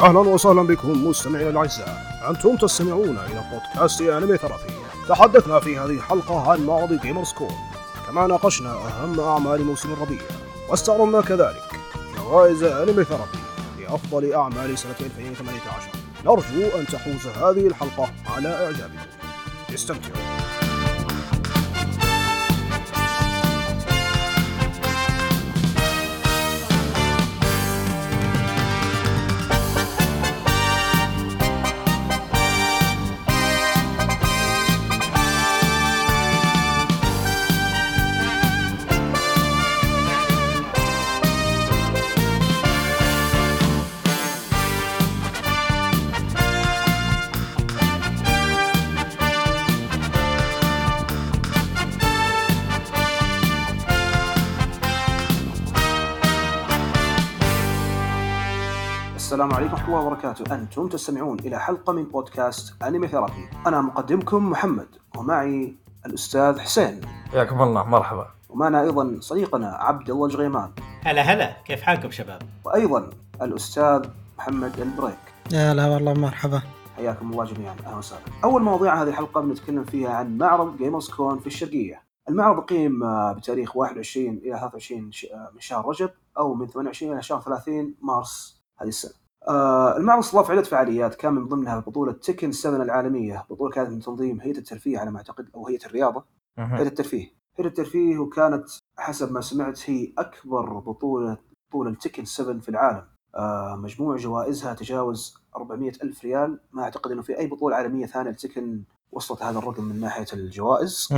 أهلا وسهلا بكم مستمعينا الأعزاء. أنتم تستمعون إلى بودكاست Anime Therapy تحدثنا في هذه الحلقة عن معرض Gamers Con كما ناقشنا أهم أعمال موسم الربيع. واستعرضنا كذلك جوائز Anime Therapy لأفضل أعمال سنة 2018 نرجو أن تحوز هذه الحلقة على إعجابكم. استمتعوا. السلام عليكم ورحمة الله وبركاته. أنتم تستمعون إلى حلقة من بودكاست Anime Therapy. أنا مقدمكم محمد ومعي الأستاذ حسين. حياكم الله مرحبا. ومعنا أيضا صديقنا عبد الله الجغيمان هلا هلا. كيف حالكم شباب؟ وأيضا الأستاذ محمد البريك. يا هلا والله مرحبا. حياكم الله جميعا. أهلا وسهلا. أول مواضيع هذه الحلقة بنتكلم فيها عن معرض Gamers Con في الشرقية. المعرض أقيم آه، بتاريخ 21 إلى 23 ش- آه، من شهر رجب أو من 28 إلى شهر 30 مارس هذه السنة. آه، المعرض استضاف عدة فعاليات كان من ضمنها بطولة تكن 7 العالمية بطولة كانت من تنظيم هيئة الترفيه على ما أعتقد أو هيئة الرياضة هيئة الترفيه. هيئة الترفيه وكانت حسب ما سمعت هي أكبر بطولة بطولة تكن 7 في العالم. آه، مجموع جوائزها تجاوز 400 ألف ريال. ما أعتقد أنه في أي بطولة عالمية ثانية لتكن وصلت هذا الرقم من ناحية الجوائز.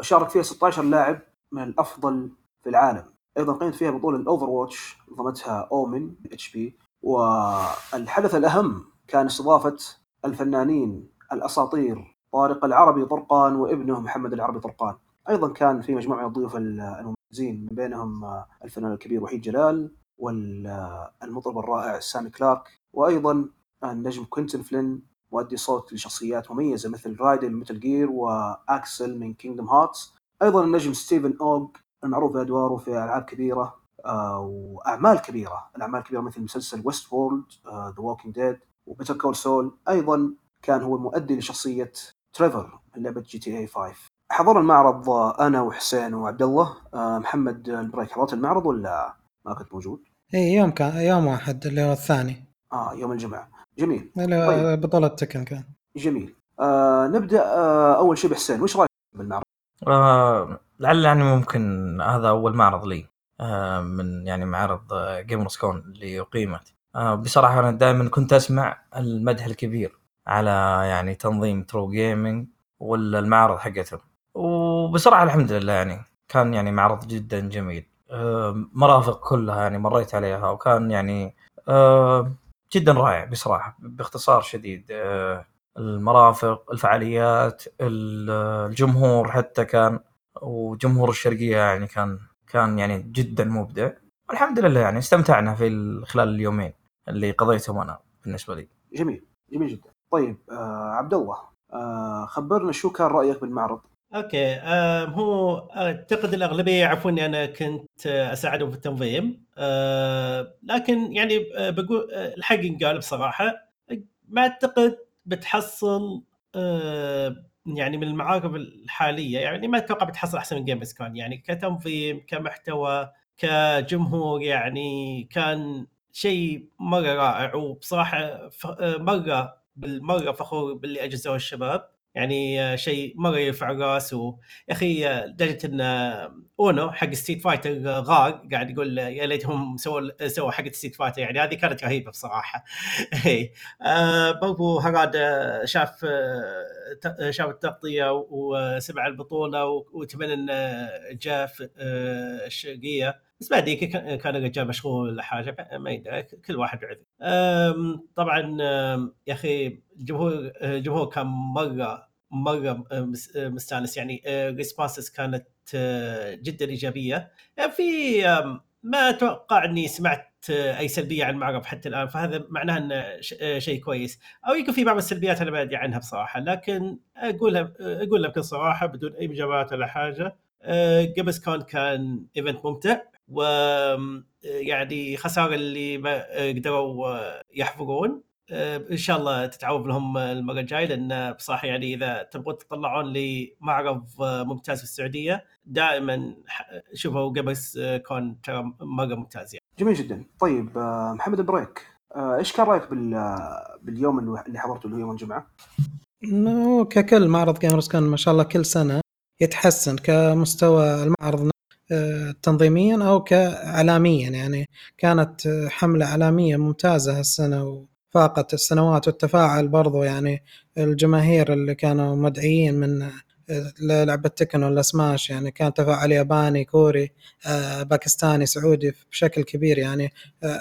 شارك فيها 16 لاعب من الأفضل في العالم. أيضا اقيمت فيها بطولة ال Overwatch نظمتها Omen HP والحدث الأهم كان استضافة الفنانين الأساطير طارق العربي طرقان وابنه محمد العربي طرقان. أيضا كان في مجموعة من الضيوف المميزين من بينهم الفنان الكبير وحيد جلال والمطرب الرائع سامي كلارك وأيضا النجم كوينتن فلين مؤدي صوت لشخصيات مميزة مثل رايدن من Metal Gear وأكسل من Kingdom Hearts. أيضا النجم ستيفن أوغ المعروف بأدواره في ألعاب كبيرة آه، وأعمال كبيرة الأعمال كبيره مثل مسلسل Westworld The Walking Dead و Better Call Saul أيضا كان هو المؤدي لشخصية تريفر من لعبة GTA 5 حضر المعرض آه، أنا وحسين وعبد الله آه، محمد البريك حضرت المعرض ولا ما كنت موجود؟ اي يوم كان يوم واحد اللي هو الثاني. آه يوم الجمعة. جميل. طيب. بطولة Tekken كان. جميل. آه نبدأ آه أول شيء بحسين. وش رأيك بالمعرض؟ آه لعل يعني ممكن هذا أول معرض لي. آه من يعني معرض Gamers Con اللي اقيمت آه بصراحة أنا دائما كنت أسمع المدح الكبير على يعني تنظيم True Gaming والمعرض حقتهم. وبصراحة الحمد لله يعني كان يعني معرض جدا جميل. آه مرافق كلها يعني مريت عليها وكان يعني آه جدا رائع بصراحة باختصار شديد. آه المرافق الفعاليات ال- الجمهور حتى كان وجمهور الشرقية يعني كان كان يعني جدا مبدع. والحمد لله يعني استمتعنا في ال- خلال اليومين اللي قضيتهم أنا بالنسبة لي. جميل جميل جدا. طيب آه عبد الله آه خبرنا شو كان رأيك بالمعرض؟ أوكي آم، هو أعتقد الأغلبية يعرفوني أنا كنت آه، أساعدهم في التنظيم. آه، لكن يعني آه، بقول آه، الحق ينقال بصراحة. ما أعتقد بتحصل آه، يعني من المعارض الحالية يعني ما أتوقع بتحصل أحسن من Gamers Con يعني كتنظيم كمحتوى كجمهور يعني كان شيء مرة رائع. وبصراحة مرة بالمرة فخور باللي انجزوه الشباب يعني شيء مرة يرفع الراس و... يا أخي لدرجه إن اونو حق Street Fighter آه، غار قاعد يقول آه، يا ليتهم سووا سووا حق Street Fighter يعني هذه كانت رهيبة بصراحة. اي آه، برضو هرادا آه، شاف آه، ت- شاف التغطية وسمع البطولة و- وأتمنى انه جاء في آه، الشرقيه بس بعد ذيك كان الرجال مشغول ولا حاجة ما يدري كل واحد بعذر. آم، طبعا يا أخي الجمهور الجمهور كان مرة مرة مس- مستانس. يعني responses كانت آه، جدا إيجابية. يعني في ما أتوقع أني سمعت آه، أي سلبية عن المعرض حتى الآن فهذا معناه انه آه، شيء كويس. أو يمكن في بعض السلبيات أنا ما أدري عنها بصراحة لكن أقولها اقولها بكل صراحة بدون أي مجاملات ولا حاجة. Gamers Con كان event ممتع و يعني خسارة اللي ما قدروا يحضرون إن شاء الله تتعوض لهم المرة الجاية لأن بصراحة يعني إذا تبغون تطلعون لمعرض ممتاز في السعودية دائما شوفوا Gamers Con ترى مرة ممتاز يعني. جميل جدا طيب آه، محمد بريك آه، إيش كان رأيك بال باليوم اللي حضرته اللي هو يوم الجمعة؟ انه ككل معرض Gamers كان ما شاء الله كل سنة يتحسن كمستوى المعرض آه، تنظيميا أو كاعلاميا يعني كانت حملة إعلامية ممتازة هالسنة وفاقت السنوات والتفاعل برضو يعني الجماهير اللي كانوا مدعيين من لعبة Tekken ولا سماش يعني كان تفاعل ياباني كوري آه، باكستاني سعودي بشكل كبير يعني آه،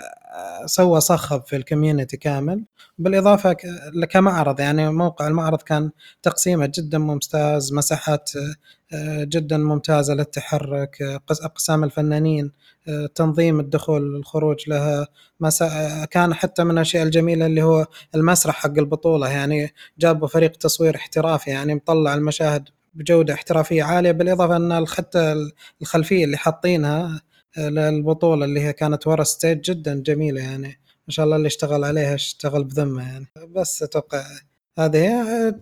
سوى صخب في ال community كامل بالإضافة كمعرض يعني موقع المعرض كان تقسيمه جدا ممتاز مساحات آه، جدا ممتازة للتحرك أقسام الفنانين تنظيم الدخول والخروج لها مسا... كان حتى من الأشياء الجميلة اللي هو المسرح حق البطولة يعني جابوا فريق تصوير احترافي يعني مطلع المشاهد بجودة احترافية عالية بالإضافة إن حتى الخلفية اللي حاطينها آه، للبطولة اللي هي كانت ورا stage جدا جميلة يعني. ما شاء الله اللي اشتغل عليها اشتغل بذمة يعني. بس أتوقع هذه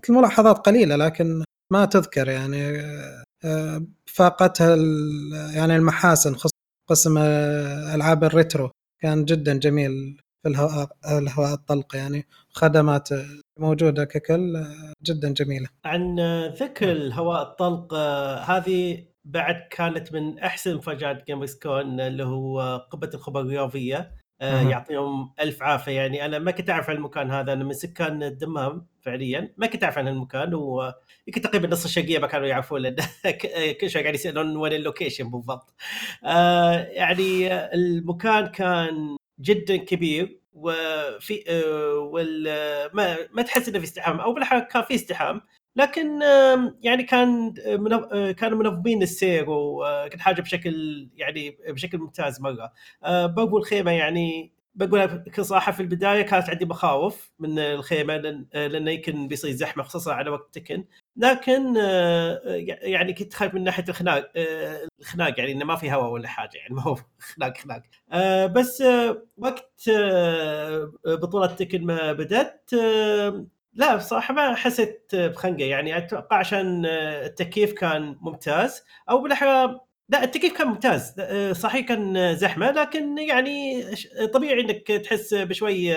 الملاحظات قليلة لكن ما تذكر يعني آه، فاقتها يعني المحاسن قسم آه، ألعاب ال retro. كان جدا جميل في الهواء الهواء الطلق يعني. خدمات موجودة ككل جدا جميلة. عن ذكر الهواء الطلق هذه بعد كانت من أحسن مفاجآت Gamers Con اللي هو قبة الخبر الرياضية. يعطيهم ألف عافية. يعني أنا ما كنت أعرف عن المكان هذا. أنا من سكان الدمام فعليا. ما كنت أعرف عن المكان ويمكن تقريبا نص الشرقية ما كانوا يعرفون. لأن كل شوي قاعد يسألون وين ال location بالضبط. آه يعني المكان كان جدا كبير. وفي آه، وال ما ما تحس إنه في ازدحام. أو بالحقيقة كان في ازدحام. لكن يعني كان آه، كانوا منظمين السير وكل حاجة بشكل يعني بشكل ممتاز مرة. آه، برضو الخيمه يعني بقول بكل صراحة في البداية كانت عندي مخاوف من الخيمة لأن لأنه يمكن بيصير زحمة خصوصا على وقت تكن لكن آه، يعني كنت خايف من ناحية الخناق آه، الخناق يعني إنه ما في هواء ولا حاجة يعني ما هو خناق خناق. آه، بس وقت بطولة تكن ما بدأت لا بصراحة ما حسيت بخنقة. يعني أتوقع عشان التكييف كان ممتاز أو بالأحرى لا التكييف كان ممتاز. صحيح كان زحمة لكن يعني طبيعي إنك تحس بشوي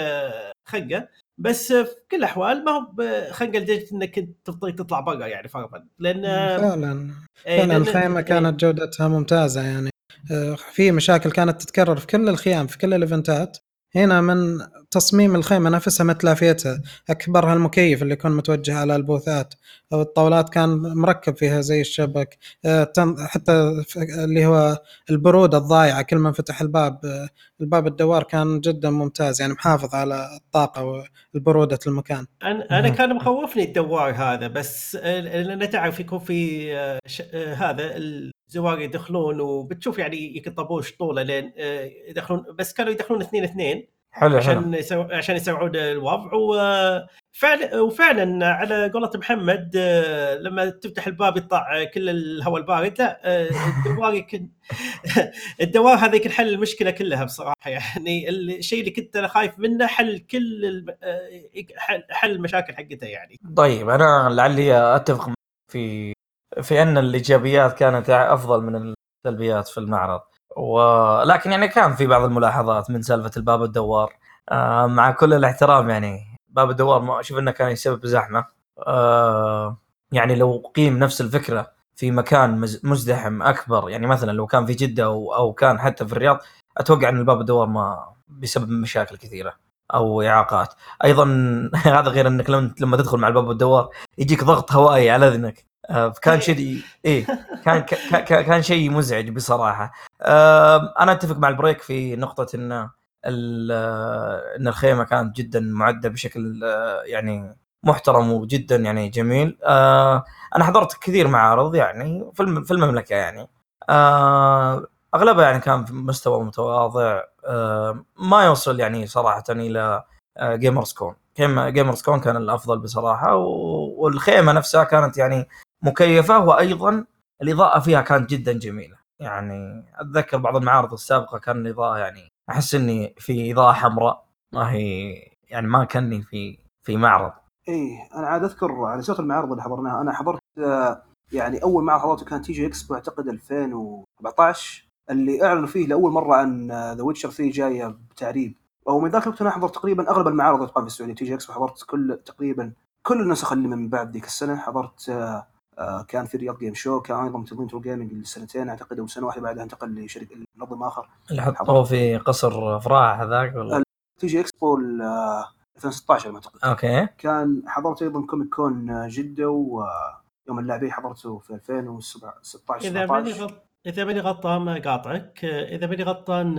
خنقة. بس في كل الأحوال ما هو خنقة لدرجة إنك تضطر تطلع برا يعني فرضا لأن فعلا. إيه، فعلا الخيمه إيه. كانت جودتها ممتازة يعني. آه، في مشاكل كانت تتكرر في كل الخيام في كل الإيفنتات. هنا من تصميم الخيمة نفسها متلافيتها. اكبرها المكيف اللي يكون متوجه على البوثات أو الطاولات كان مركب فيها زي الشبك. آه، حتى اللي هو البرودة الضايعة كل ما فتح الباب آه، الباب الدوار كان جدا ممتاز يعني محافظ على الطاقة والبرودة المكان. أنا أنا كان مخوفني الدوار هذا بس آه، لأن تعرف يكون في هذا الزوار يدخلون وبتشوف يعني يقطبوش طوله لين يدخلون بس كانوا يدخلون اثنين اثنين حلو عشان حلو. يسو... عشان يسوعون الوضع. وفعلا وفعلا على قولة محمد آه، لما تفتح الباب يطلع كل الهواء البارد لا آه، الدوار يمكن الدوار هذا يمكن حل المشكلة كلها بصراحة. يعني الشيء اللي كنت أنا خايف منه حل كل آه، حل المشاكل حقتها يعني. طيب أنا لعلي أتفق في في أن الإيجابيات كانت أفضل من السلبيات في المعرض. ولكن يعني كان في بعض الملاحظات من سالفة الباب الدوار. آه مع كل الاحترام يعني باب الدوار ما أشوف إنه كان يسبب زحمة. آه يعني لو قيم نفس الفكرة في مكان مزدحم أكبر يعني مثلا لو كان في جدة أو, أو كان حتى في الرياض أتوقع إن الباب الدوار ما بيسبب مشاكل كثيرة أو إعاقات. أيضا هذا غير إنك لما تدخل مع الباب الدوار يجيك ضغط هوائي على اذنك آه، كان شيء إيه كان كان شيء مزعج بصراحة. أنا أتفق مع البريك في نقطة إن إن الخيمة كانت جدا معدة بشكل آه، يعني محترم وجدا يعني جميل. آه، أنا حضرت كثير معارض يعني في المملكة يعني. أغلبها يعني كان في مستوى متواضع. ما يوصل يعني صراحة إلى Gamers Con Gamers Con كان الأفضل بصراحة والخيمة نفسها كانت يعني مكيفه وأيضا الإضاءة فيها كانت جدا جميلة. يعني أتذكر بعض المعارض السابقة كان الإضاءة يعني أحس إني في إضاءة حمراء ما هي يعني ما كأني في في معرض. إيه أنا عاد أذكر على سيرة المعارض اللي حضرناها أنا حضرت آه، يعني أول معرض حضرته كان TG Expo اعتقد 2014 اللي أعلنوا فيه لأول مرة عن The Witcher 3 جاية بتعريب ومن ذاك الوقت أنا حضرت تقريبا أغلب المعارض اللي تقام في السعودية TG Expo حضرت كل تقريبا كل النسخ اللي من بعد ذيك السنة. حضرت آه، كان في رياض Game Show كان أيضا تنظيم True Gaming لسنتين أعتقد أو سنة واحدة بعدها انتقل لشركة منظم آخر. اللي حطوه في قصر افراح هذاك ولا؟ TG Expo ال- آه، 2016 على ما أعتقد. أوكي. كان حضرت أيضا Comic Con آه، جدة ويوم اللاعبين حضرته في 2016 إذا ماني 17 غلط إذا ماني غلطان قاطعك إذا ماني غلطان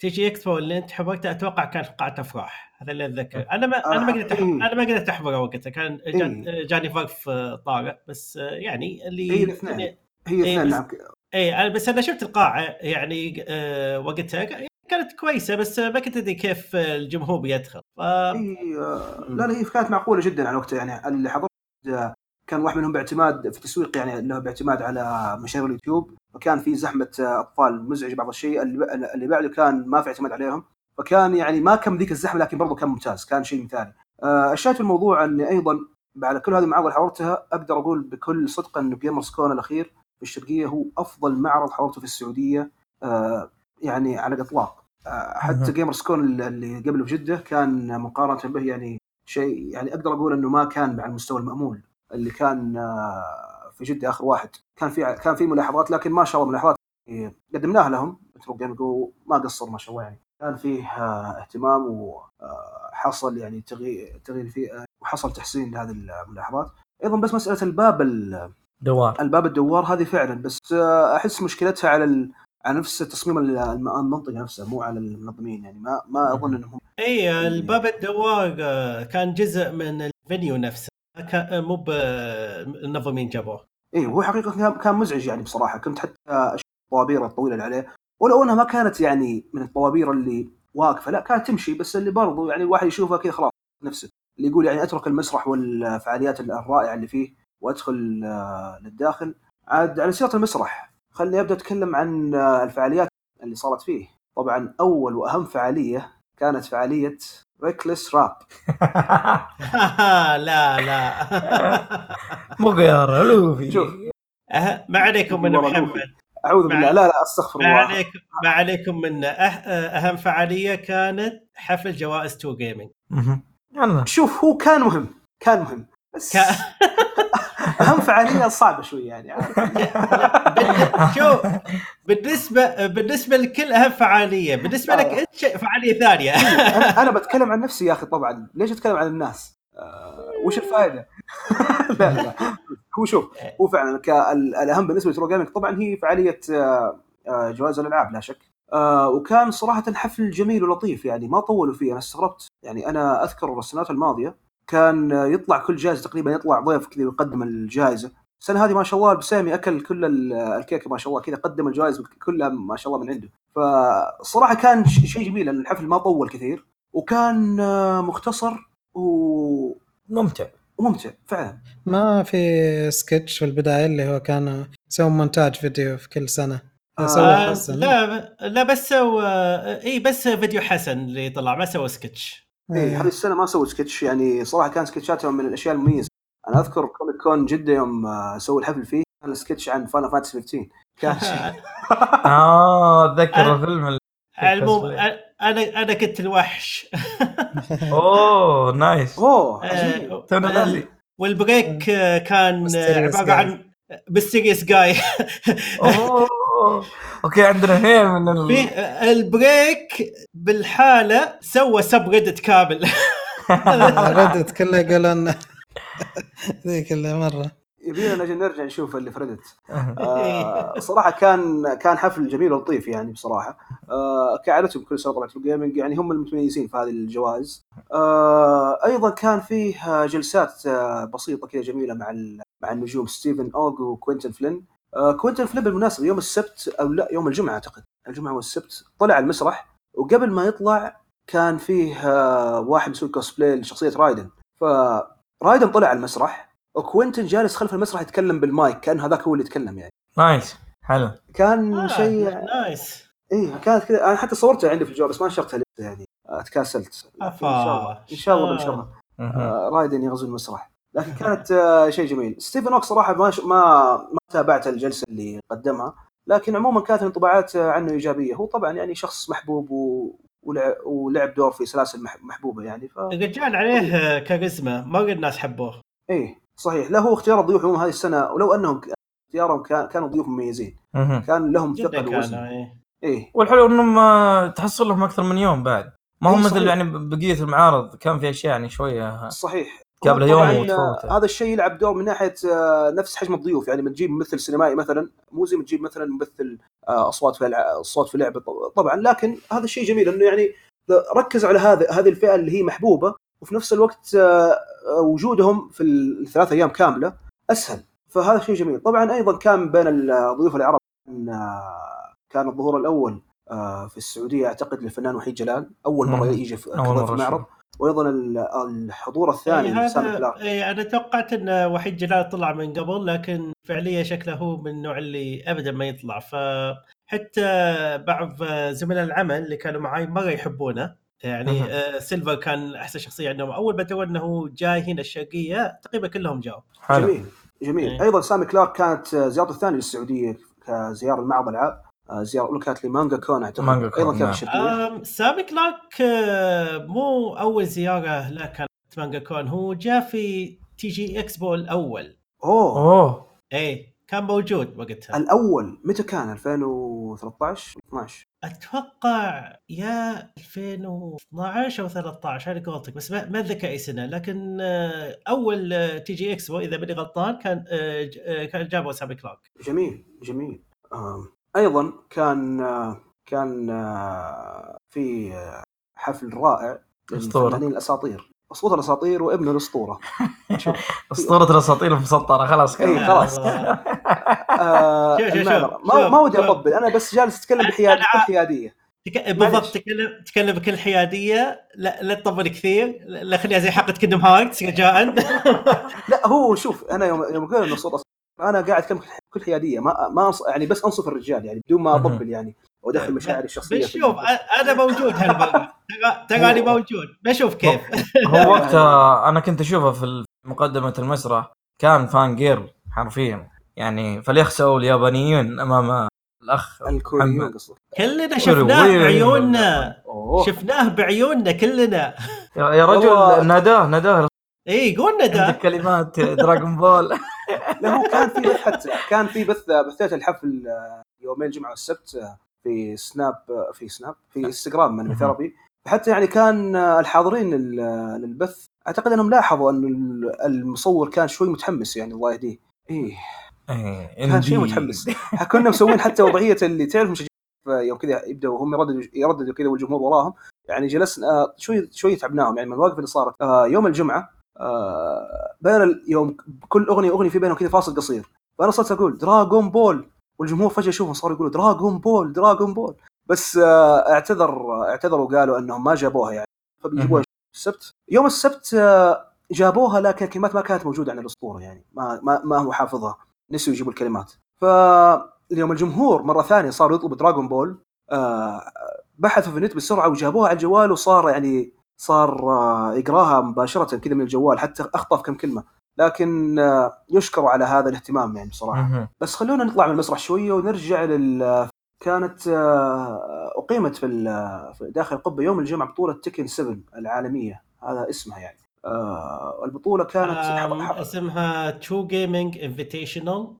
TG Expo اللي أنت حضرته أتوقع كان في قاعة أفراح. هذا اللي اتذكر أنا ما أنا ما قدرت أح- إيه. أنا ما قدرت أحضره وقتها. كان إيه. جاني ظرف طارئ بس يعني اللي هي الاثنين. هي إيه، اثنين بس- نعم. اي أنا- بس أنا شفت القاعة يعني آه، وقتها كانت كويسة بس ما كنت أدري كيف الجمهور بيدخل. ف... هي آه، لا لا هي كانت معقولة جدا على وقتها. يعني اللي حضرت آه، كان واحد منهم باعتماد في تسويق يعني له باعتماد على مشاهير اليوتيوب فكان في زحمة آه، أطفال مزعج بعض الشيء. اللي بعده كان ما في اعتماد عليهم. فكان يعني ما كم ذيك الزحمة لكن برضه كان ممتاز كان شيء مثالي. الشاهد في الموضوع إني أيضا على كل هذه المعارض اللي حضرتها أقدر أقول بكل صدق انه Gamers Con الأخير في الشرقية هو أفضل معرض حضرته في السعودية آه، يعني على الإطلاق. آه، حتى. Gamers Con اللي قبله في جدة كان مقارنة به يعني شيء يعني أقدر أقول إنه ما كان على المستوى المأمول اللي كان آه، في جدة آخر واحد. كان في كان في ملاحظات لكن ما شاء الله ملاحظات قدمناها لهم. مترو جيمنج وما قصر ما شاء الله يعني. كان فيه آه، اهتمام وحصل يعني تغيير تغيير فيه آه، وحصل تحسين لهذه الملاحظات أيضا بس مسألة الباب ال- دوار. الباب الدوار هذه فعلا بس آه، أحس مشكلتها على ال... على نفس تصميم الم- المنطقة نفسها مو على المنظمين يعني. ما ما أظن إنهم إي الباب الدوار آه، كان جزء من الفينيو نفسه. مو بالمنظمين جابوه. إي هو حقيقة كان- كان مزعج يعني بصراحة. كنت حتى الطوابير الطويلة اللي عليه. ولو انها ما كانت يعني من الطوابير اللي واقفة لا كانت تمشي بس اللي برضو يعني الواحد يشوفها كذا خلاص نفسه. اللي يقول يعني اترك المسرح والفعاليات الرائعة اللي فيه وادخل آه، للداخل. عاد على سيرة المسرح خليني أبدأ أتكلم عن آه، الفعاليات اللي صارت فيه. طبعا أول وأهم فعالية كانت فعالية ريكلس راب لا لا. مو غيار لوفي شوف. أه، ما عليكم من محمد. أعوذ بالله. لا لا أستغفر ما الله. عليكم ما عليكم من أه أهم فعالية كانت حفل جوائز تو جيمنج شوف هو كان مهم. كان مهم. بس أهم فعالية صعبة شوي يعني. شوف بالنسبة بالنسبة لكل أهم فعالية بالنسبة لك انت شيء- فعالية ثانية؟ أنا أنا بتكلم عن نفسي يا أخي طبعا. ليش أتكلم عن الناس؟ آه وش الفائدة؟ لا لا هو شوف هو فعلا الأهم بالنسبة لترو جيمنج طبعا هي فعالية آه، آه، جوائز الألعاب لا شك. آه وكان صراحة حفل جميل ولطيف يعني ما طولوا فيه. أنا استغربت يعني أنا أذكر السنوات الماضية كان يطلع كل جائزة تقريبا يطلع ضيف كذا ويقدم الجائزة. السنة هذه ما شاء الله البسامي أكل كل ال- الكيكه ما شاء الله كذا قدم الجوائز كلها ما شاء الله من عنده. فصراحة كان شيء جميل الحفل ما طول كثير. وكان مختصر و- ممتع. وممتع فعلا. ما في سكتش في البداية اللي هو كان يسوون مونتاج فيديو في كل سنة. آه، سوى آه، حسن. لا لا بس سوى إي بس فيديو حسن اللي طلع ما سوى سكتش. إيه إيه. هذه السنة ما سووا سكتش. يعني صراحة كان سكتشاتهم من الأشياء المميزة. أنا أذكر كوميك كون جدة يوم آه، سووا الحفل فيه كان السكتش عن فانا فانتسي 15 كان آه أتذكر. الفيلم ال- على العموم أنا أنا كنت الوحش. أوه نايس أوه عجيب. آه، تونا آه،. والبريك آه، كان عبارة عن ميستيريس جاي أوه. أوكي عندنا اثنين من ال... البريك بالحالة سوى سب ريدت كامل. ردت كله يقولون ذيك اللي مرة. يبينا نجي نرجع نشوف اللي فردت. آه. صراحة كان كان حفل جميل ولطيف يعني بصراحة. آه كعادتهم كل سنة في ال gaming يعني هم المتميزين في هذه الجوائز. آه أيضا كان فيه آه، جلسات آه بسيطة كذا جميلة مع مع النجوم ستيفن أوغ وكوينتن فلين. آه كوينتن فلين بالمناسبة يوم السبت أو لا يوم الجمعة أعتقد. الجمعة والسبت طلع المسرح وقبل ما يطلع كان فيه آه واحد مسوي كوسبلاي لشخصية رايدن. فرايدن طلع على المسرح وكوينتن جالس خلف المسرح يتكلم بالمايك كان هذاك هو اللي يتكلم يعني. nice. حلو. كان آه شيء nice اي كانت كذا. أنا حتى صورتها عندي في الجوال بس ما نشرتها لسه يعني. آه، تكاسلت. إن شاء الله. إن شاء الله بنشرها. آه، رايدن يغزو المسرح. لكن كانت آه، شيء جميل. ستيفن أوغ صراحة ما ش... ما ما تابعت الجلسة اللي قدمها. لكن عموما كانت الانطباعات آه، عنه إيجابية. هو طبعا يعني شخص محبوب و... ولعب, ولعب دور في سلاسل مح... محبوبة يعني ف الرجال عليه كاريزما مره الناس حبوه. إيه. صحيح. له اختيار الضيوف عموما هذه السنة ولو أنهم اختيارهم كان... كانوا ضيوف مميزين. كان لهم ثقل كان ووزن إيه. إيه. والحلو إنهم آه، تحصل لهم أكثر من يوم بعد. ما هو إيه، مثل صحيح. يعني بقية المعارض كان في أشياء يعني شوية صحيح. قبل يوم وتفوته. آه، هذا الشيء يلعب دور من ناحية آه، نفس حجم الضيوف. يعني لما تجيب ممثل سينمائي مثلا مو زي ما تجيب مثلا ممثل آه، أصوات في الع- الصوت في لعبة. ط- طبعا. لكن هذا الشيء جميل إنه يعني ركزوا على هذا هذه الفئة اللي هي محبوبة وفي نفس الوقت آه، آه، وجودهم في الثلاث أيام كاملة أسهل. فهذا شيء جميل. طبعا أيضا كان بين الضيوف العرب كان آه، كان الظهور الأول في السعودية أعتقد للفنان وحيد جلال. أول مرة. يجي في أول كمان مرة في. وأيضا ال- الحضور الثاني إيه كلارك. إيه أنا توقعت إن وحيد جلال طلع من قبل لكن فعليا شكله هو من النوع اللي ابدا ما يطلع. فحتى بعض زملاء العمل اللي كانوا معي مره يحبونه يعني. آه، تريفر كان أحسن شخصية عندهم. أول ما دروا إنه جاي هنا الشرقية تقريبا كلهم جاوا جميل جميل. إيه. أيضا سامي كلارك كانت آه، زيارته الثانية للسعودية كزيارة المعرض العاب آه، زيارة كانت ل Manga Con أعتقد. Manga Con، أيضا كانت نعم. الشرقيه آم، سامي كلارك آه، مو أول زيارة له كانت Manga Con. هو جاء في TG Expo الأول أوه. أوه. إيه. كان موجود وقتها. الأول متى كان؟ 2013 12 أتوقع يا 2012 أو 13 هذه قولتك بس ما ما أتذكر أي سنة. لكن آه، أول آه، TG Expo اذا ماني غلطان كان آه، كان جابوا سامي كلارك. جميل جميل. أيضا كان كان في حفل رائع. للفنانين الأساطير. أسطورة الأساطير وابن الأسطورة أسطورة الأساطير المسطرة خلاص إيه، كذا. خلاص. آه، شوف- شوف- المعذرة. شوف- ما ما ودي. أطبل أنا بس جالس أتكلم بحيادية تك- بالضبط تكلم تكلم بكل حيادية لا لا تطبل كثير لا خليها زي حلقه Kingdom Hearts رجاء لا هو شوف أنا يوم يوم أصفر، أنا قاعد أتكلم بكل حيادية ما ما. يعني بس أنصف الرجال يعني بدون ما. أطبل يعني وادخل مشاعري الشخصية بس في شوف أ- أنا موجود هالمره ترى- تراني موجود. بشوف كيف. هو وقتها أنا كنت أشوفه في مقدمة المسرح كان فان جير حرفيا. يعني فليخسأوا اليابانيين أمام الأخ الكوريين. قصدك. كلنا شفناه؟ بعيوننا. شفناه بعيوننا كلنا. يا رجل. ناداه ناداه. اي قلنا عندك ده كلمات دراغون بول. لا هو كان في بث حتى كان في بث بثيت الحفل آه، يومين الجمعة والسبت آه، في سناب في سناب في انستغرام من. ثيرابي. حتى يعني كان الحاضرين لل- للبث أعتقد أنهم لاحظوا أن ال- المصور كان شوي متحمس يعني الله يهديه إيه كان إندي. متحمس. كنا مسوين حتى وضعية اللي تعرف مشجعين يوم كذا يبدأوا هم يرددوا يرددوا كذا والجمهور وراهم. يعني جلسنا آه، شوي شوي تعبناهم. يعني من المواقف اللي صارت آه، يوم الجمعة آه، بين يوم كل أغنية واغنيه في بينهم كذا فاصل قصير. فأنا صرت أقول Dragon Ball والجمهور فجأة يشوفهم صاروا يقولوا Dragon Ball Dragon Ball بس آه، اعتذر اعتذروا وقالوا إنهم ما جابوها يعني. فبيجيبوها. السبت. يوم السبت آه، جابوها لكن الكلمات ما كانت موجودة عن الأسطورة يعني. ما ما, ما هو حافظها. نسوا يجيبوا الكلمات. فاليوم الجمهور مرة ثانية صاروا يطلبوا Dragon Ball آه، بحثوا في النت بسرعة وجابوها على الجوال وصار يعني صار آه، يقراها مباشرة كذا من الجوال حتى اخطا في كم كلمة. لكن آه، يشكروا على هذا الاهتمام يعني بصراحة. بس خلونا نطلع من المسرح شوية ونرجع لل كانت آه، أقيمت في داخل القبة يوم الجمعة بطولة Tekken 7 العالمية. هذا اسمها يعني. آه، البطولة كانت اسمها True Gaming Invitational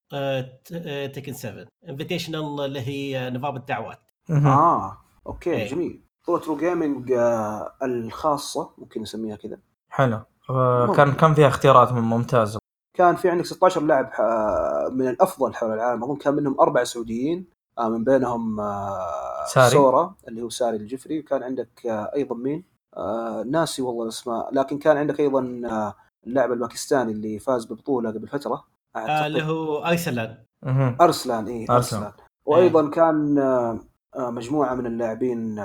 Tekken 7 Invitational اللي هي نظام الدعوات. آه okay إيه. جميل. بطولة True Gaming آه، الخاصة ممكن نسميها كذا. حلو. آه، كان كان فيها اختيارات ممتازه كان في عندك 16 لاعب آه، من الأفضل حول العالم. أظن كان منهم أربع سعوديين آه، من بينهم ساري. سورا اللي هو ساري الجفري. وكان عندك أيضا مين؟ ناسي والله الأسماء. لكن كان عندك أيضا اللاعب الباكستاني اللي فاز ببطولة قبل فترة آه، اللي هو ارسلان مهم. أرسلان اي أرسلان. أرسلان. وأيضا كان آه، آه، مجموعة من اللاعبين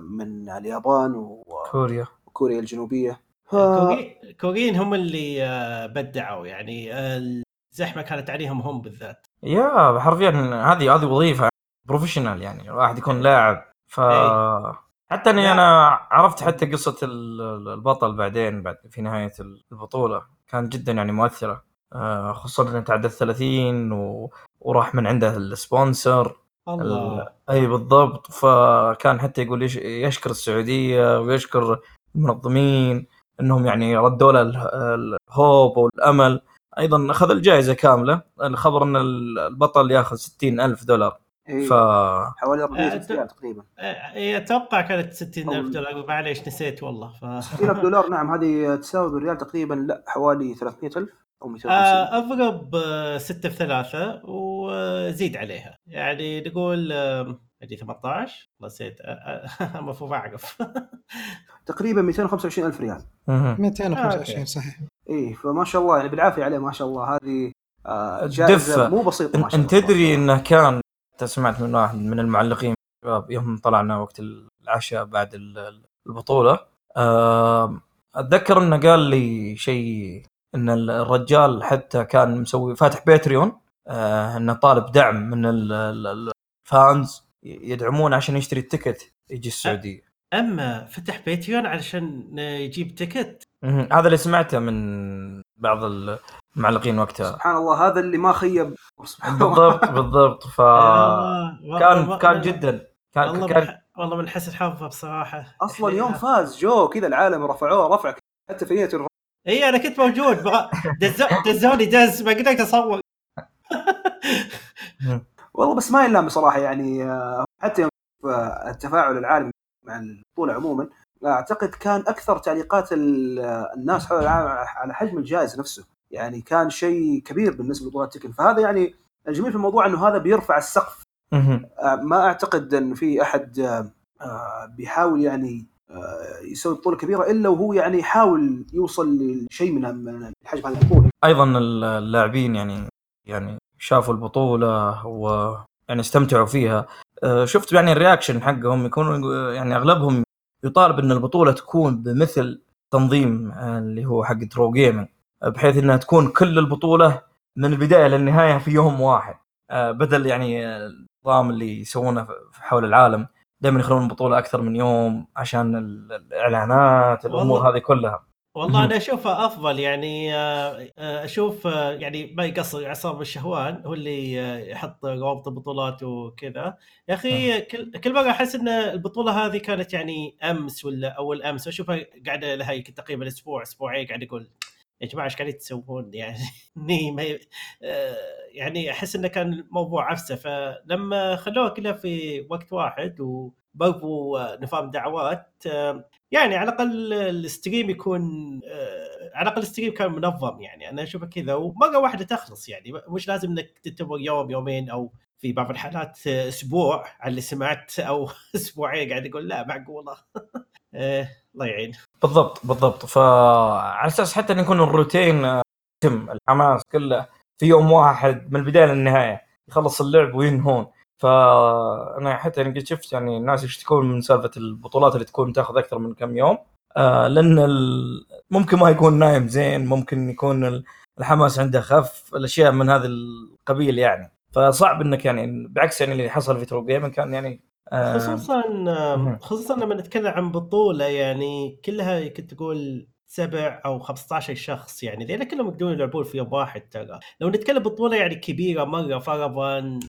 من اليابان كوريا. وكوريا الجنوبية. ف... الكوري- الكوريين هم اللي آه، بدعوا يعني آه، زحمه كانت عليهم هم بالذات. yeah حرفيا هذه هذه وظيفة professional يعني الواحد يكون لاعب. ف. حتى إني. أنا عرفت حتى قصة ال- البطل بعدين بعد في نهاية البطولة. كانت جدا يعني مؤثرة. آه، خصوصا إنه تعدى 30 و... وراح من عنده ال sponsor الله. إي بالضبط. فكان حتى يقول يش... يشكر السعودية ويشكر المنظمين. إنهم يعني ردوا له ال- الهوب والأمل. أيضا أخذ الجائزة كاملة. الخبر إن البطل ياخذ 60 ألف دولار. إيه. ف حوالي 400 آه، ريال تقريبا. إيه، أتوقع كانت 60 ألف أو- دولار. معليش نسيت والله. ف 60000 دولار نعم هذه تساوي بالريال تقريبا لا حوالي 300000 أو 250 آه، أضرب 6 في 3 وزيد عليها. يعني نقول آه، ادري 18 نسيت آه، آه، المفروض أعرف تقريبا 225000 ريال مهم. 225 أوكي. صحيح إيه فما شاء الله يعني بالعافية عليه ما شاء الله هذه آه جائزة. مو بسيطة ما شاء انت الله تدري انه كان سمعت من واحد من المعلقين شباب يوم طلعنا وقت العشاء بعد ال- البطولة أتذكر إنه قال لي شيء إن الرجال حتى كان مسوي فاتح Patreon آه، إنه طالب دعم من ال- ال- ال fans يدعمون عشان يشتري ال ticket يجي السعودية. أما فتح Patreon علشان يجيب ticket. هذا اللي سمعته من بعض المعلقين وقتها. سبحان الله هذا اللي ما خيب. بالضبط بالضبط. ف آه، كان كان جدا. كان والله كان من والله من حسن حظه بصراحة. أصلا يوم فاز جو كذا العالم رفعوه رفع حتى في إي أنا كنت موجود. دزوني دز ما قدرت اصور والله بس ما يلام بصراحة يعني حتى يوم آه، التفاعل العالمي مع البطولة عموما أعتقد كان أكثر تعليقات آه، الناس حول العالم على حجم الجائزة نفسه. يعني كان شيء كبير بالنسبة لبطولات تكن. فهذا يعني الجميل في الموضوع إنه هذا بيرفع السقف. آه، ما أعتقد إن في أحد بيحاول يعني يسوي بطولة كبيرة إلا وهو يعني يحاول يوصل لشيء من من حجم هذه البطولة. أيضا اللاعبين يعني يعني شافوا البطولة و يعني استمتعوا فيها. آه، شفت يعني ال reaction حقهم يكونوا يعني أغلبهم يطالب إن البطولة تكون بمثل تنظيم آه، اللي هو حق True Gaming بحيث إنها تكون كل البطولة من البداية للنهاية في يوم واحد. آه، بدل يعني آه، النظام اللي يسوونه حول العالم. دائما يخلون البطولة أكثر من يوم عشان ال- الإعلانات الأمور. هذه كلها. والله. أنا أشوفها أفضل يعني آه، آه، أشوف آه، يعني ما يقصر عصام الشهوان هو اللي يحط روابط البطولات وكذا. يا أخي كل كل مرة أحس إن البطولة هذه كانت يعني أمس ولا أول أمس اشوفها قاعدة لها تقريبا أسبوع أسبوعين قاعد أقول يا جماعة إيش قاعدين تسوون؟ يعني ما ي- يعني أحس إنه كان الموضوع عفسة. فلما خلوها كلها في وقت واحد وبرضو نظام دعوات يعني على الأقل ال stream يكون آه، على الأقل ال stream كان منظم يعني. أنا أشوفه كذا ومرة واحدة تخلص يعني. مش لازم إنك تنتظر يوم يومين أو في بعض الحالات آه، أسبوع على اللي سمعت أو أسبوعين قاعد أقول لا معقولة. آه، الله يعين. بالضبط بالضبط. فعلى أساس حتى إن يكون الروتين يتم الحماس كله في يوم واحد من البداية للنهاية يخلص اللعب وينهون. فأنا حتى يعني قد شفت يعني الناس يشتكون من سالفة البطولات اللي تكون تاخذ أكثر من كم يوم. آه لأن ال... ممكن ما يكون نايم زين ممكن يكون ال- الحماس عنده خف الأشياء من هذا القبيل يعني. فصعب إنك يعني بعكس يعني اللي حصل في True Gaming كان يعني آه خصوصا. خصوصا لما نتكلم عن بطولة يعني كلها كنت تقول سبع أو 15 شخص يعني ذيلا كلهم يقدرون يلعبون في يوم واحد ترى. لو نتكلم بطولة يعني كبيرة مرة فرضا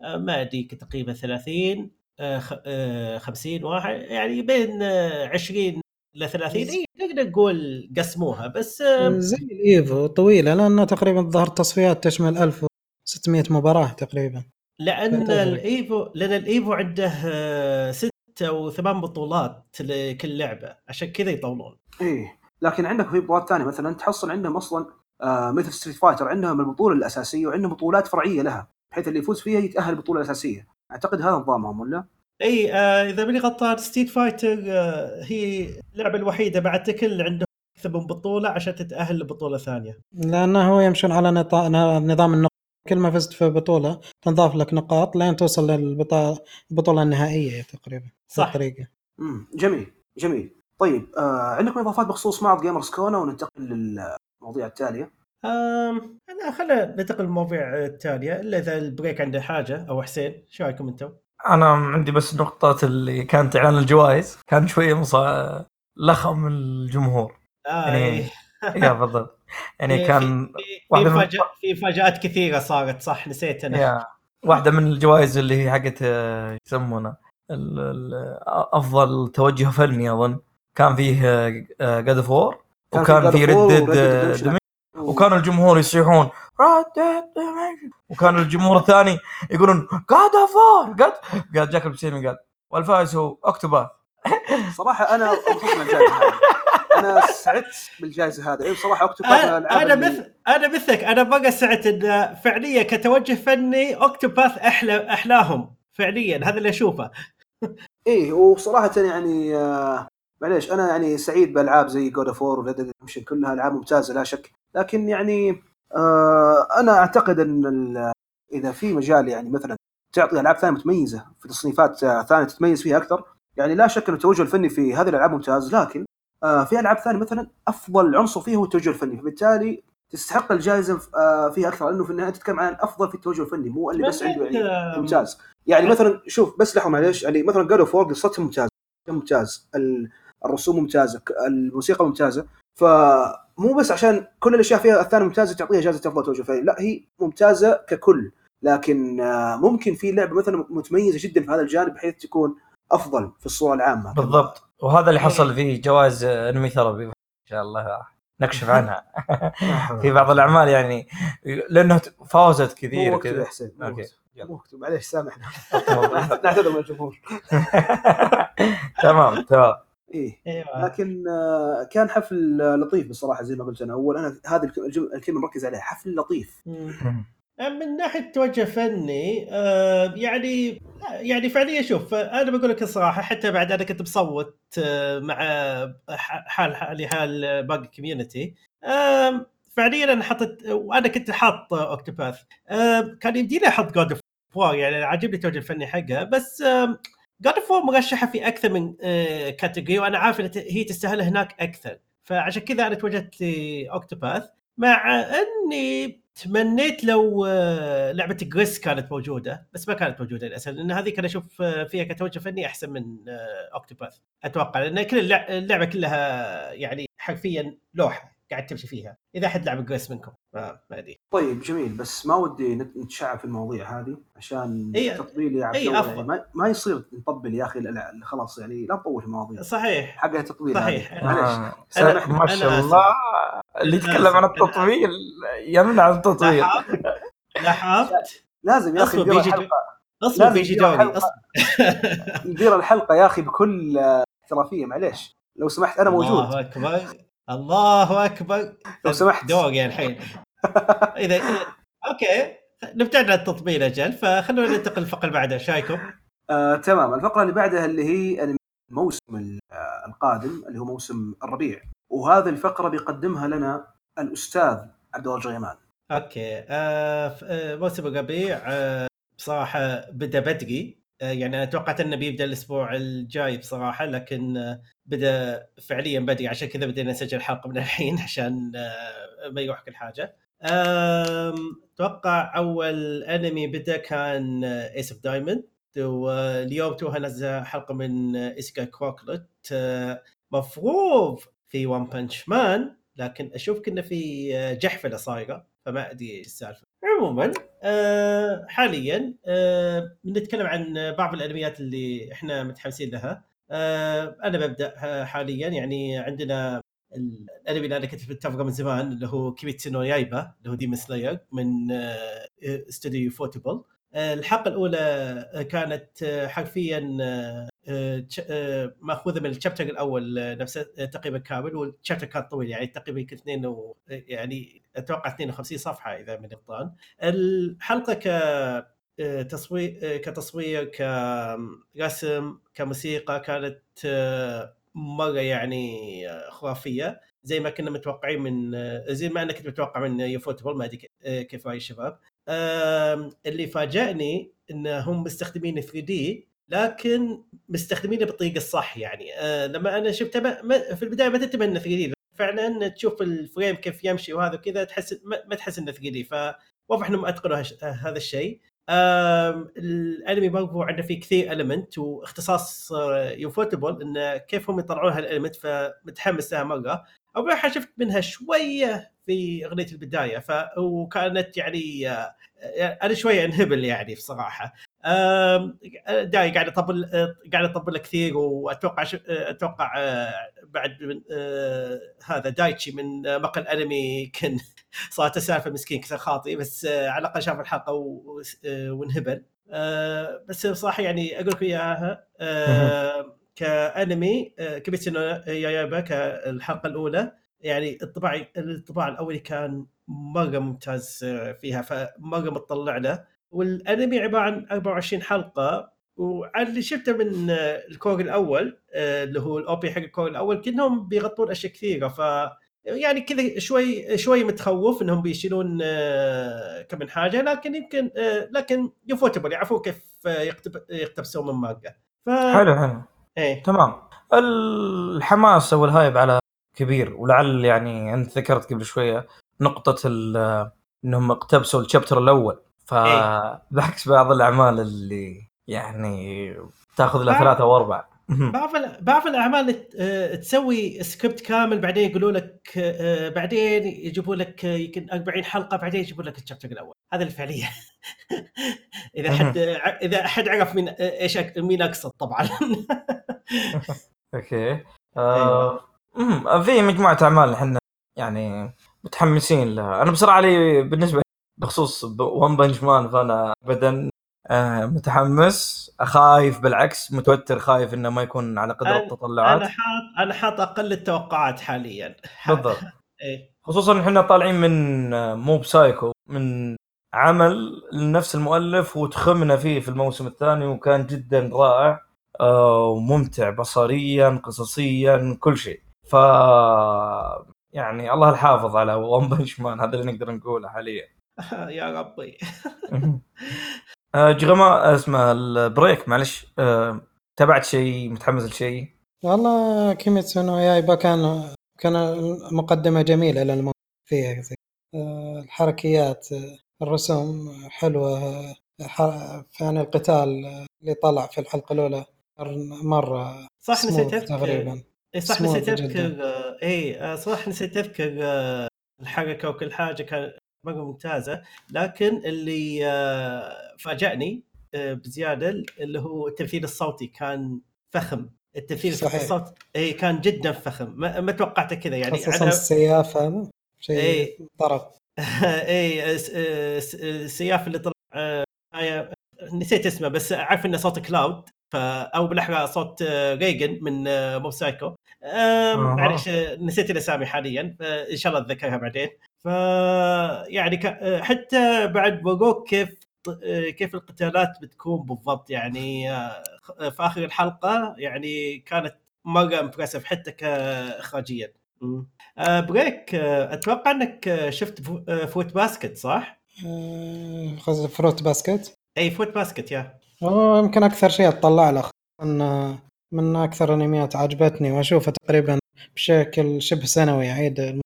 ما ادري تقريبا 30 آه، خ- آه، 50 واحد يعني بين آه، 20 ل 30 إي نقدر نقول قسموها بس آه، زي الايفو طويلة لأنه تقريبا ظهر تصفيات تشمل 1600 مباراة تقريبا. لأن. ال EVO لأن ال EVO عنده آه، ست أو ثمان بطولات لكل لعبة عشان كذا يطولون. إيه لكن عندك في بطولات ثانية مثلا تحصل عندهم أصلا آه مثل Street Fighter عندهم البطولة الأساسية وعندهم بطولات فرعية لها. بحيث اللي يفوز فيها يتأهل البطوله الاساسيه أعتقد هذا نظامهم ولا؟ إي آه إذا ماني غلطان Street Fighter آه هي اللعبة الوحيدة مع Tekken اللي عندهم أكثر من بطولة عشان تتأهل لبطولة ثانية. لأنه هو يمشون على نطا- نظام النقاط. كل ما فزت في بطولة تنضاف لك نقاط لين توصل للبطوله النهائية تقريبا صح. الطريقة. امم جميل جميل. طيب آه عندكم إضافات بخصوص معرض Gamers Con وننتقل للمواضيع التالية؟ أم أنا خلينا ننتقل للمواضيع التاليه إلا إذا ال break عنده حاجة أو حسين شو رأيكم أنتم؟ أنا عندي بس نقطة اللي كانت إعلان الجوائز. كان شوية مصا... لخم الجمهور. آه يعني إيه. yeah بالضبط. يعني في- كان في في, مفاجآت كثيرة صارت صح؟ نسيت أنا. واحدة من الجوائز اللي هي حقت آه، يسمونه؟ ال- ال- أفضل توجه فني أظن. كان فيه God of War كان وكان في في وكان الجمهور يصيحون. وكان الجمهور الثاني يقولون God of War قال جاك البسيمي قال. والفائز هو اكتوباث صراحة أنا مبسوط من الجائزه هذه. أنا سعدت بالجائزة هذه. بصراحه اكتوباث من أنا اللي- مثل أنا مثلك. أنا بقى سعت إن فعليا كتوجه فني اوكتوباث أحلى أحلاهم. فعليا. هذا اللي أشوفه. إيه وصراحة يعني آه معليش أنا يعني سعيد بالالعاب زي جود اوف وور وريد كلها ألعاب ممتازة لا شك. لكن يعني آه أنا أعتقد إن إذا في مجال يعني مثلا تعطي ألعاب ثانية متميزة في تصنيفات ثانية تتميز فيها أكثر يعني لا شك إن التوجه الفني في هذه الألعاب ممتاز لكن آه في ألعاب ثانية مثلا أفضل عنصر فيها هو التوجه الفني فبالتالي تستحق الجائزة آه فيها أكثر لأنه في النهاية تتكلم عن الافضل في التوجه الفني مو اللي بس عنده يعني ممتاز. يعني مثلا شوف بس لحظة معليش يعني مثلا God of War قصتها ممتازه ممتاز. ال- الرسوم ممتازة الموسيقى ممتازة. فمو بس عشان كل الأشياء فيها الثانية ممتازة تعطيها جائزه أفضل توجه فني لا هي ممتازة ككل. لكن آه، ممكن في لعبة مثلا متميزة جدا في هذا الجانب بحيث تكون أفضل في الصورة العامة. بالضبط. وهذا اللي حصل فيه جوائز أنمي ثيرابي إن شاء الله نكشف عنها. في بعض الأعمال يعني لأنه فازت كثير كذا. حسين. مو وقته معليش سامحنا. نعتذر من الجمهور. تمام تمام. إيه. أيوه. لكن آه، كان حفل لطيف بصراحة زي ما قلت أنا. أول أنا هذه الكلمة مركز عليها. حفل لطيف. من ناحية توجه فني آه، يعني يعني فعليا شوف أنا بقول لك الصراحة حتى بعد أنا كنت مصوت آه، مع حال حال حال باقي ال community آم، فعليا أنا حطيت وأنا كنت حاط Octopath كان يمديني أحط God of يعني عاجبني التوجه الفني حقها بس God of مرشحة في أكثر من آه، category وأنا عارف إن هي تستاهل هناك أكثر. فعشان كذا أنا توجهت لأوكتوباث مع إني تمنيت لو آه، لعبة جريس كانت موجودة بس ما كانت موجودة للأسف لأن هذه كان أشوف آه، فيها كتوجه فني أحسن من آه، أوكتوباث. أتوقع لأن كل اللع- اللعبة كلها يعني حرفيا لوحة. قاعد تمشي فيها. إذا حد لعب جريس منكم. ما أدري. طيب جميل. بس ما ودي نت- نتشعب في المواضيع هذه عشان إيه، تطبيل يا عبد إيه، الله أفضل. يعني ما, ما يصير نطبل يا أخي لا- لا خلاص يعني لا نطول في المواضيع. صحيح. حقها تطبيل صحيح. هذه. معليش. آه. أنا- ما شاء الله. اللي يتكلم عن آسف. التطويل يمنع عن التطويل لاحظت؟ لازم يا أخي بيجي الحلقة. اصبر بيجي. اصبر. ندير الحلقة يا أخي بكل احترافية. معليش. لو سمحت أنا موجود. الله أكبر. الله أكبر. لو سمحت. دوري الحين. اذا أوكي. نبتعد عن التطبيل أجل فخلونا ننتقل للفقرة اللي بعدها. شايكم آه، تمام. الفقرة اللي بعدها اللي هي الموسم ال- آه، القادم اللي هو موسم الربيع. وهذه الفقرة بيقدمها لنا الأستاذ عبد الله الجريمان. okay. آه آه، موسم الربيع آه بصراحة بدأ بدري. آه يعني أنا توقعت إنه بيبدأ الأسبوع الجاي بصراحة لكن بدأ فعليا بدري عشان كذا بدينا نسجل حلقة من الحين عشان آه ما يروح كل حاجة. أتوقع أول أنمي بدأ كان Ace of Diamond واليوم توها نزل حلقة من أساسن كروكلت آه، مفروض في One Punch Man لكن أشوف كنا في آه، جحفلة صايرة فما أدري إيش السالفة. عموما آه، حاليا آه، بنتكلم عن بعض الأنميات اللي إحنا متحمسين لها. آه، أنا ببدأ آه، حاليا يعني عندنا الانمي اللي أنا كنت متفقه من زمان اللي هو Kimetsu no Yaiba اللي هو Demon Slayer من آه، استوديو ufotable آه، الحلقة الأولى آه، كانت آه، حرفيا آه، آه، آه، مأخوذة من الشابتر الأول آه، نفسه آه، تقريبا كامل والشابتر كان طويل يعني تقريبا يمكن اثنين و... يعني أتوقع 52 صفحة إذا من غلطان. الحلقة ك آه، تصوير آه، كتصوير كرسم كموسيقى كانت آه، مرة يعني آه، خرافية. زي ما كنا متوقعين من آه، زي ما أنا كنت متوقع من يوفوتبل ما أدري آه، كيف رأي الشباب. اللي فاجأني إنهم مستخدمين 3 دي لكن مستخدمينه بالطريقة الصح يعني. آه، لما أنا شفته في البداية ما تنتبه إنه 3 دي فعلا تشوف الفريم كيف يمشي وهذا كذا تحس ما تحس إنه ثقيل فواضح إنهم أتقنوا هذا الشيء. الانمي برضو عنده فيه كثير المنت واختصاص يوفوتبل انه كيف هم يطلعون هالالمنت فمتحمس لها مره حاجة شفت منها شوية في أغنية البداية ف وكانت يعني آه، أنا شوية انهبل يعني بصراحة. داي قاعد أطبل قاعد أطبل كثير وأتوقع أتوقع آه، بعد من آه، هذا دايتشي من آه، مقال أنمي يمكن صارت السالفة مسكين كسر خاطي بس على الأقل شاف الحلقة وانهبل. بس بصراحة يعني أقول لك إياها كأنمي نو يايابا كالحلقة الأولى. يعني الطباع الطباع الأولي كان مرة ممتاز فيها فمرة متطلع له. والانمي عبارة عن 24 حلقة وعلى اللي شفته من آه، الكور الأول آه، اللي هو ال OP حق الكور الأول كانهم بيغطون أشياء كثيرة ف يعني كذا شوي شوي متخوف إنهم بيشيلون آه، كم من حاجة لكن يمكن لكن ufotable يعرفون كيف يقتب- يقتبسون من مانجا ف حلو حلو. إيه. تمام. الحماس أو ال hype على كبير ولعل يعني أنت ذكرت قبل شوية نقطة إنهم اقتبسوا ال chapter الأول. فبعكس بعض الأعمال اللي يعني تأخذ لها بعض- ثلاثة واربع بعض بعض الأعمال آه، تسوي سكريبت كامل بعدين يقولوا لك آه، بعدين يجيبوا لك آه، يمكن 40 حلقة بعدين يجيبوا لك ال chapter الأول. هذا الفعلية. إذا حد إذا أحد عرف مين إيش مين أقصد طبعا. okay. أمم، في مجموعة أعمال إحنا يعني متحمسين لها. أنا بصراحة لي بالنسبة بخصوص One Punch Man فأنا ابدا آه متحمس. خايف بالعكس متوتر خايف إنه ما يكون على قدر أنا- التطلعات. أنا حاط أنا حاط أقل التوقعات حاليا. بالضبط. إيه. خصوصا إحنا طالعين من آه، Mob Psycho من عمل لنفس المؤلف وتخمنا فيه في الموسم الثاني وكان جدا رائع. آه، وممتع بصريا قصصيا كل شيء. ف يعني الله الحافظ على One Punch Man هذا اللي نقدر نقوله حاليا. يا ربي. آه، جغما اسمه البريك معلش. آه، تابعت شيء؟ متحمس لشيء؟ والله Kimetsu no Yaiba كان كان مقدمة جميلة للموضوع فيها زي آه، الحركيات آه، الرسوم حلوة. آه، ح- يعني القتال آه، اللي طلع في الحلقة الأولى مرة صح نسيت أذكر. تقريبا. إي صح نسيت. أذكر. آه، إي آه، صح نسيت أذكر آه، الحركة وكل حاجة كانت مره ممتازة. لكن اللي آه، فاجأني آه، بزيادة اللي هو التمثيل الصوتي كان فخم. التمثيل صحيح. الصوتي اي كان جدا فخم. ما, ما توقعته كذا يعني. خصوصا أنا- السياف هذا شيء. طرف اي س- س- السياف اللي طلع آه، آه، نسيت اسمه بس أعرف انه صوت Cloud ف أو بالاحرى صوت آه، Reigen من آه، مو سايكو. معلش آه، نسيت الأسامي حاليا إن شاء الله أتذكرها بعدين. ف يعني حتى بعد work كيف كيف القتالات بتكون بالضبط يعني آه، في آخر الحلقة يعني كانت مرة impressive حتى كاخراجيا. آه، بريك آه، أتوقع إنك شفت Fru- Fruits Basket صح؟ قصدي Fruits Basket إي Fruits Basket يا يمكن أكثر شيء اطلع له من أكثر أنميات عجبتني واشوفها تقريبا بشكل شبه سنوي اعيد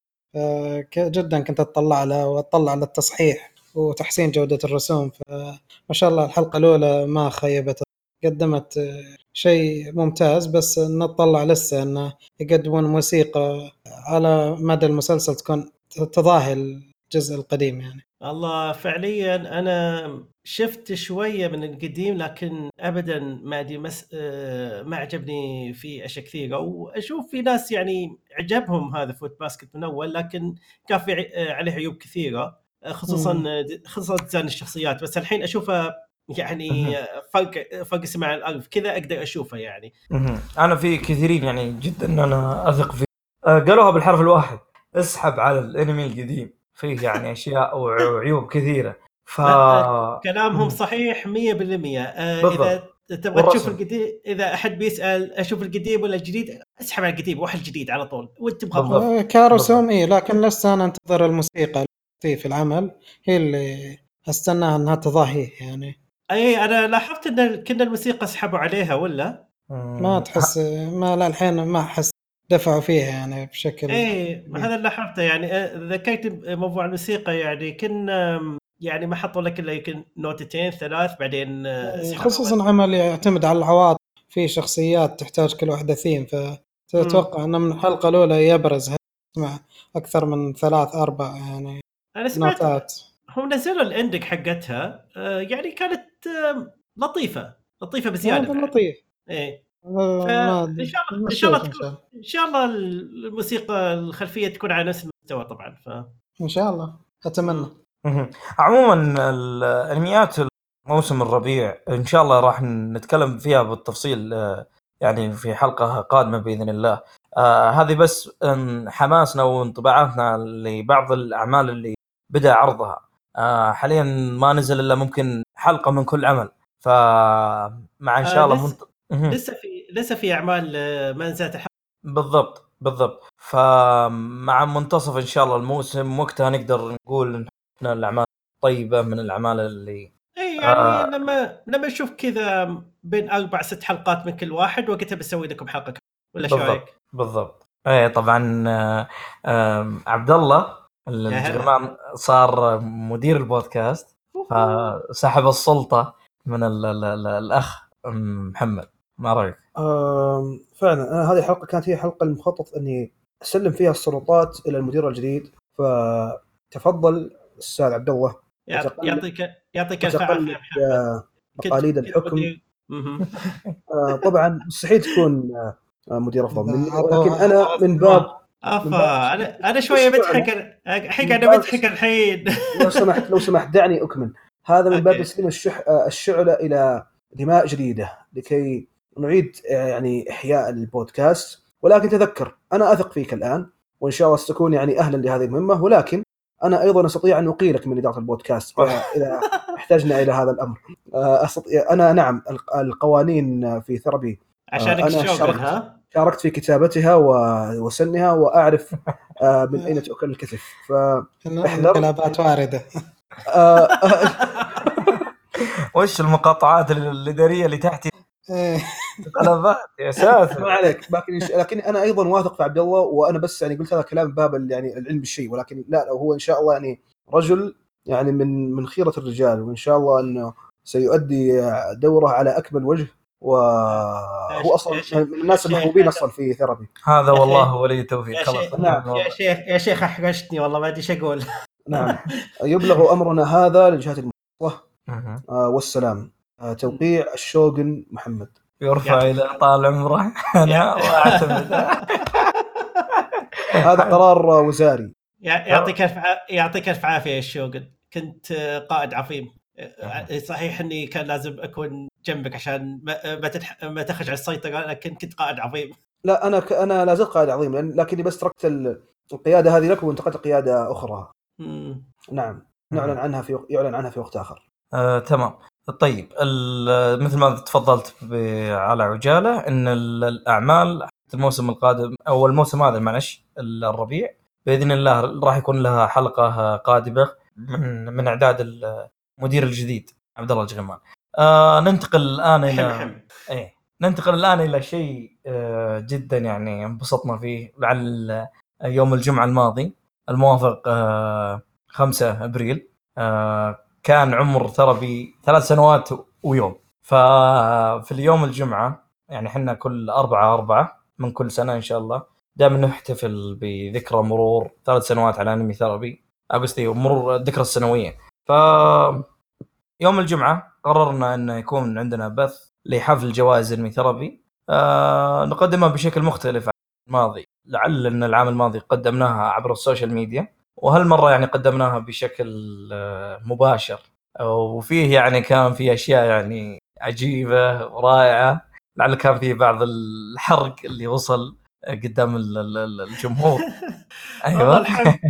جدا كنت اتطلع له وأطلع للتصحيح وتحسين جودة الرسوم. فما شاء الله الحلقة الأولى ما خيبت. قدمت شيء ممتاز بس نطلع لسه انه يقدمون موسيقى على مدى المسلسل تكون تضاهي الجزء القديم يعني. الله فعليا أنا شفت شوية من القديم لكن ابدا ما ادري مس... آه، ما عجبني في أشياء كثيرة. وأشوف في ناس يعني عجبهم هذا فوت باسكت من أول لكن كان في آه، عليه عيوب كثيرة. آه، خصوصا خصوصا ديزاين الشخصيات. بس الحين أشوفه. يعني فرق فرق سماع الأرض كذا أقدر أشوفه يعني. أنا في كثيرين يعني جدا أنا أثق فيه قالوها بالحرف الواحد. اسحب على الأنمي القديم. فيه يعني أشياء وع- وعيوب كثيرة ف لا، كلامهم. صحيح 100% آه، بالضبط. اذا تبغى تشوف. القديم إذا أحد بيسأل أشوف القديم ولا الجديد اسحب على القديم روح الجديد على طول وإنت تبغى. آه، كرسوم اي لكن لسه أنا أنتظر الموسيقى في العمل هي اللي استناها أنها تضاهيه يعني أي أنا لاحظت إن كنا الموسيقى سحبوا عليها ولا ما تحس ما لا الحين ما أحس دفعوا فيها يعني بشكل ما هذا اللي لاحظته يعني آه، ذكرت موضوع الموسيقى يعني كنا يعني ما حطوا لك إلا يمكن نوتتين ثلاث بعدين آه، سحبوا خصوصا عمل يعتمد على العواطف. في شخصيات تحتاج كل واحدة ثيم فتتوقع إنه من الحلقة الأولى يبرز مع أكثر من ثلاث أربع يعني أنا سمعت نوتات. هم نزلوا الإندك حقتها آه، يعني كانت لطيفة لطيفة بزيادة. لطيف. إيه. ما- شاء الله- إن شاء الله إن شاء الله. الموسيقى الخلفية تكون على نفس المستوى طبعا ف إن شاء الله. أتمنى. عموما الأنميات موسم الربيع إن شاء الله راح نتكلم فيها بالتفصيل آه، يعني في حلقة قادمة بإذن الله. آه هذه بس حماسنا وانطباعاتنا لبعض الأعمال اللي بدأ عرضها. آه حاليا ما نزل إلا ممكن حلقة من كل عمل. فمع إن شاء الله منت... لسه في لسه في أعمال آه، ما نزلت الحلقة. بالضبط بالضبط فمع منتصف إن شاء الله الموسم وقتها نقدر نقول إن إحنا الأعمال طيبة من الأعمال اللي إي يعني آه. لما لما نشوف كذا بين أربع ست حلقات من كل واحد وقتها بسوي لكم حلقة. ولا شو. رأيك؟ بالضبط إيه طبعا آه، عبد الله الجرمان صار مدير البودكاست فسحب السلطة من ال ال ال الأخ محمد ما رأيك؟ فعلا. أنا هذه الحلقة كانت هي الحلقة المخطط إني أسلم فيها السلطات إلى المدير الجديد فتفضل أستاذ عبد الله. يعطيك يعطيك الف عافية وتقلد يا محمد. آه، كنت الحكم. آه، طبعا مستحيل تكون آه، مدير أفضل مني ولكن أنا من باب افا أنا أنا شوية بس مضحك الحين أنا مضحك الحين لو سمحت لو سمحت دعني أكمل. هذا من باب. تسليم الشح الشعلة إلى دماء جديدة لكي نعيد آه، يعني إحياء البودكاست. ولكن تذكر أنا أثق فيك الآن وإن شاء الله ستكون يعني أهلا لهذه المهمة. ولكن أنا أيضا أستطيع أن أقيلك من إدارة البودكاست آه، إذا احتجنا إلى هذا الأمر. آه، أستطيع أنا نعم الق- القوانين في ثربي. عشانك أنا الشوغل شاركت. ها؟ شاركت في كتابتها وسنها وأعرف آه، من أين تؤكل الكتف. ف احذر. انقلابات واردة. آه، آه، وش المقاطعات الاداريه اللي تحت إيه. قلبات يا ساتر. ما عليك. لكن لكن أنا أيضا واثق في عبد الله وأنا بس يعني قلت هذا كلام من باب يعني العلم بالشيء. ولكن لا لو هو إن شاء الله يعني رجل يعني من من خيرة الرجال وإن شاء الله إنه سيؤدي دوره على أكمل وجه. وهو أصلا من الناس المحبوبين أصلا في ثيرابي. هذا والله ولي التوفيق. خلاص. نعم. يا شيخ يا شيخ أحرجتني والله ما أدري إيش أقول. نعم. يبلغ أمرنا هذا للجهات المختصه مهم. آه، والسلام. توقيع الشوغن محمد. يرفع. إلى طال عمره. أنا واعتمد هذا قرار وزاري. يع- يعطيك الف يعطيك الف عافية يا شوغن كنت آه، قائد عظيم. آه، صحيح إني كان لازم أكون جنبك عشان ما ما, تتح... ما تخرج على السيطرة لكن كنت قائد عظيم. لا أنا ك... أنا لا زلت قائد عظيم لأن... لكني بس تركت ال- القيادة هذه لك وانتقلت قياده أخرى. مم. نعم. نعلن عنها في يعلن عنها في وقت آخر. آه، تمام. طيب مثل ما تفضلت على عجالة إن ال- الأعمال الموسم القادم أو الموسم هذا معلش ال- الربيع بإذن الله راح يكون لها حلقة قادمة من من إعداد المدير الجديد عبد الله الجغمان. آه ننتقل الآن إلى إيه ننتقل الآن إلى شيء آه، جدا يعني انبسطنا فيه لعل يوم الجمعة الماضي. الموافق آه، 5 أبريل. آه، كان عمر ثربي ثلاث سنوات ويوم. ففي اليوم الجمعة يعني إحنا كل أربعة أربعة من كل سنة إن شاء الله دائما نحتفل بذكرى مرور ثلاث سنوات على أنمي ثربي آه، قصدي مرور الذكرى السنوية. ف يوم الجمعة قررنا أن يكون عندنا بث لحفل جوائز أنمي ثربي آه نقدمها بشكل مختلف عن الماضي. لعل إن العام الماضي قدمناها عبر السوشيال ميديا. وهالمرة يعني قدمناها بشكل آه مباشر. وفيه يعني كان في أشياء يعني عجيبة ورائعة لعل كان في بعض الحرق اللي وصل قدام ال- ال- ال- الجمهور. أيوه. الحق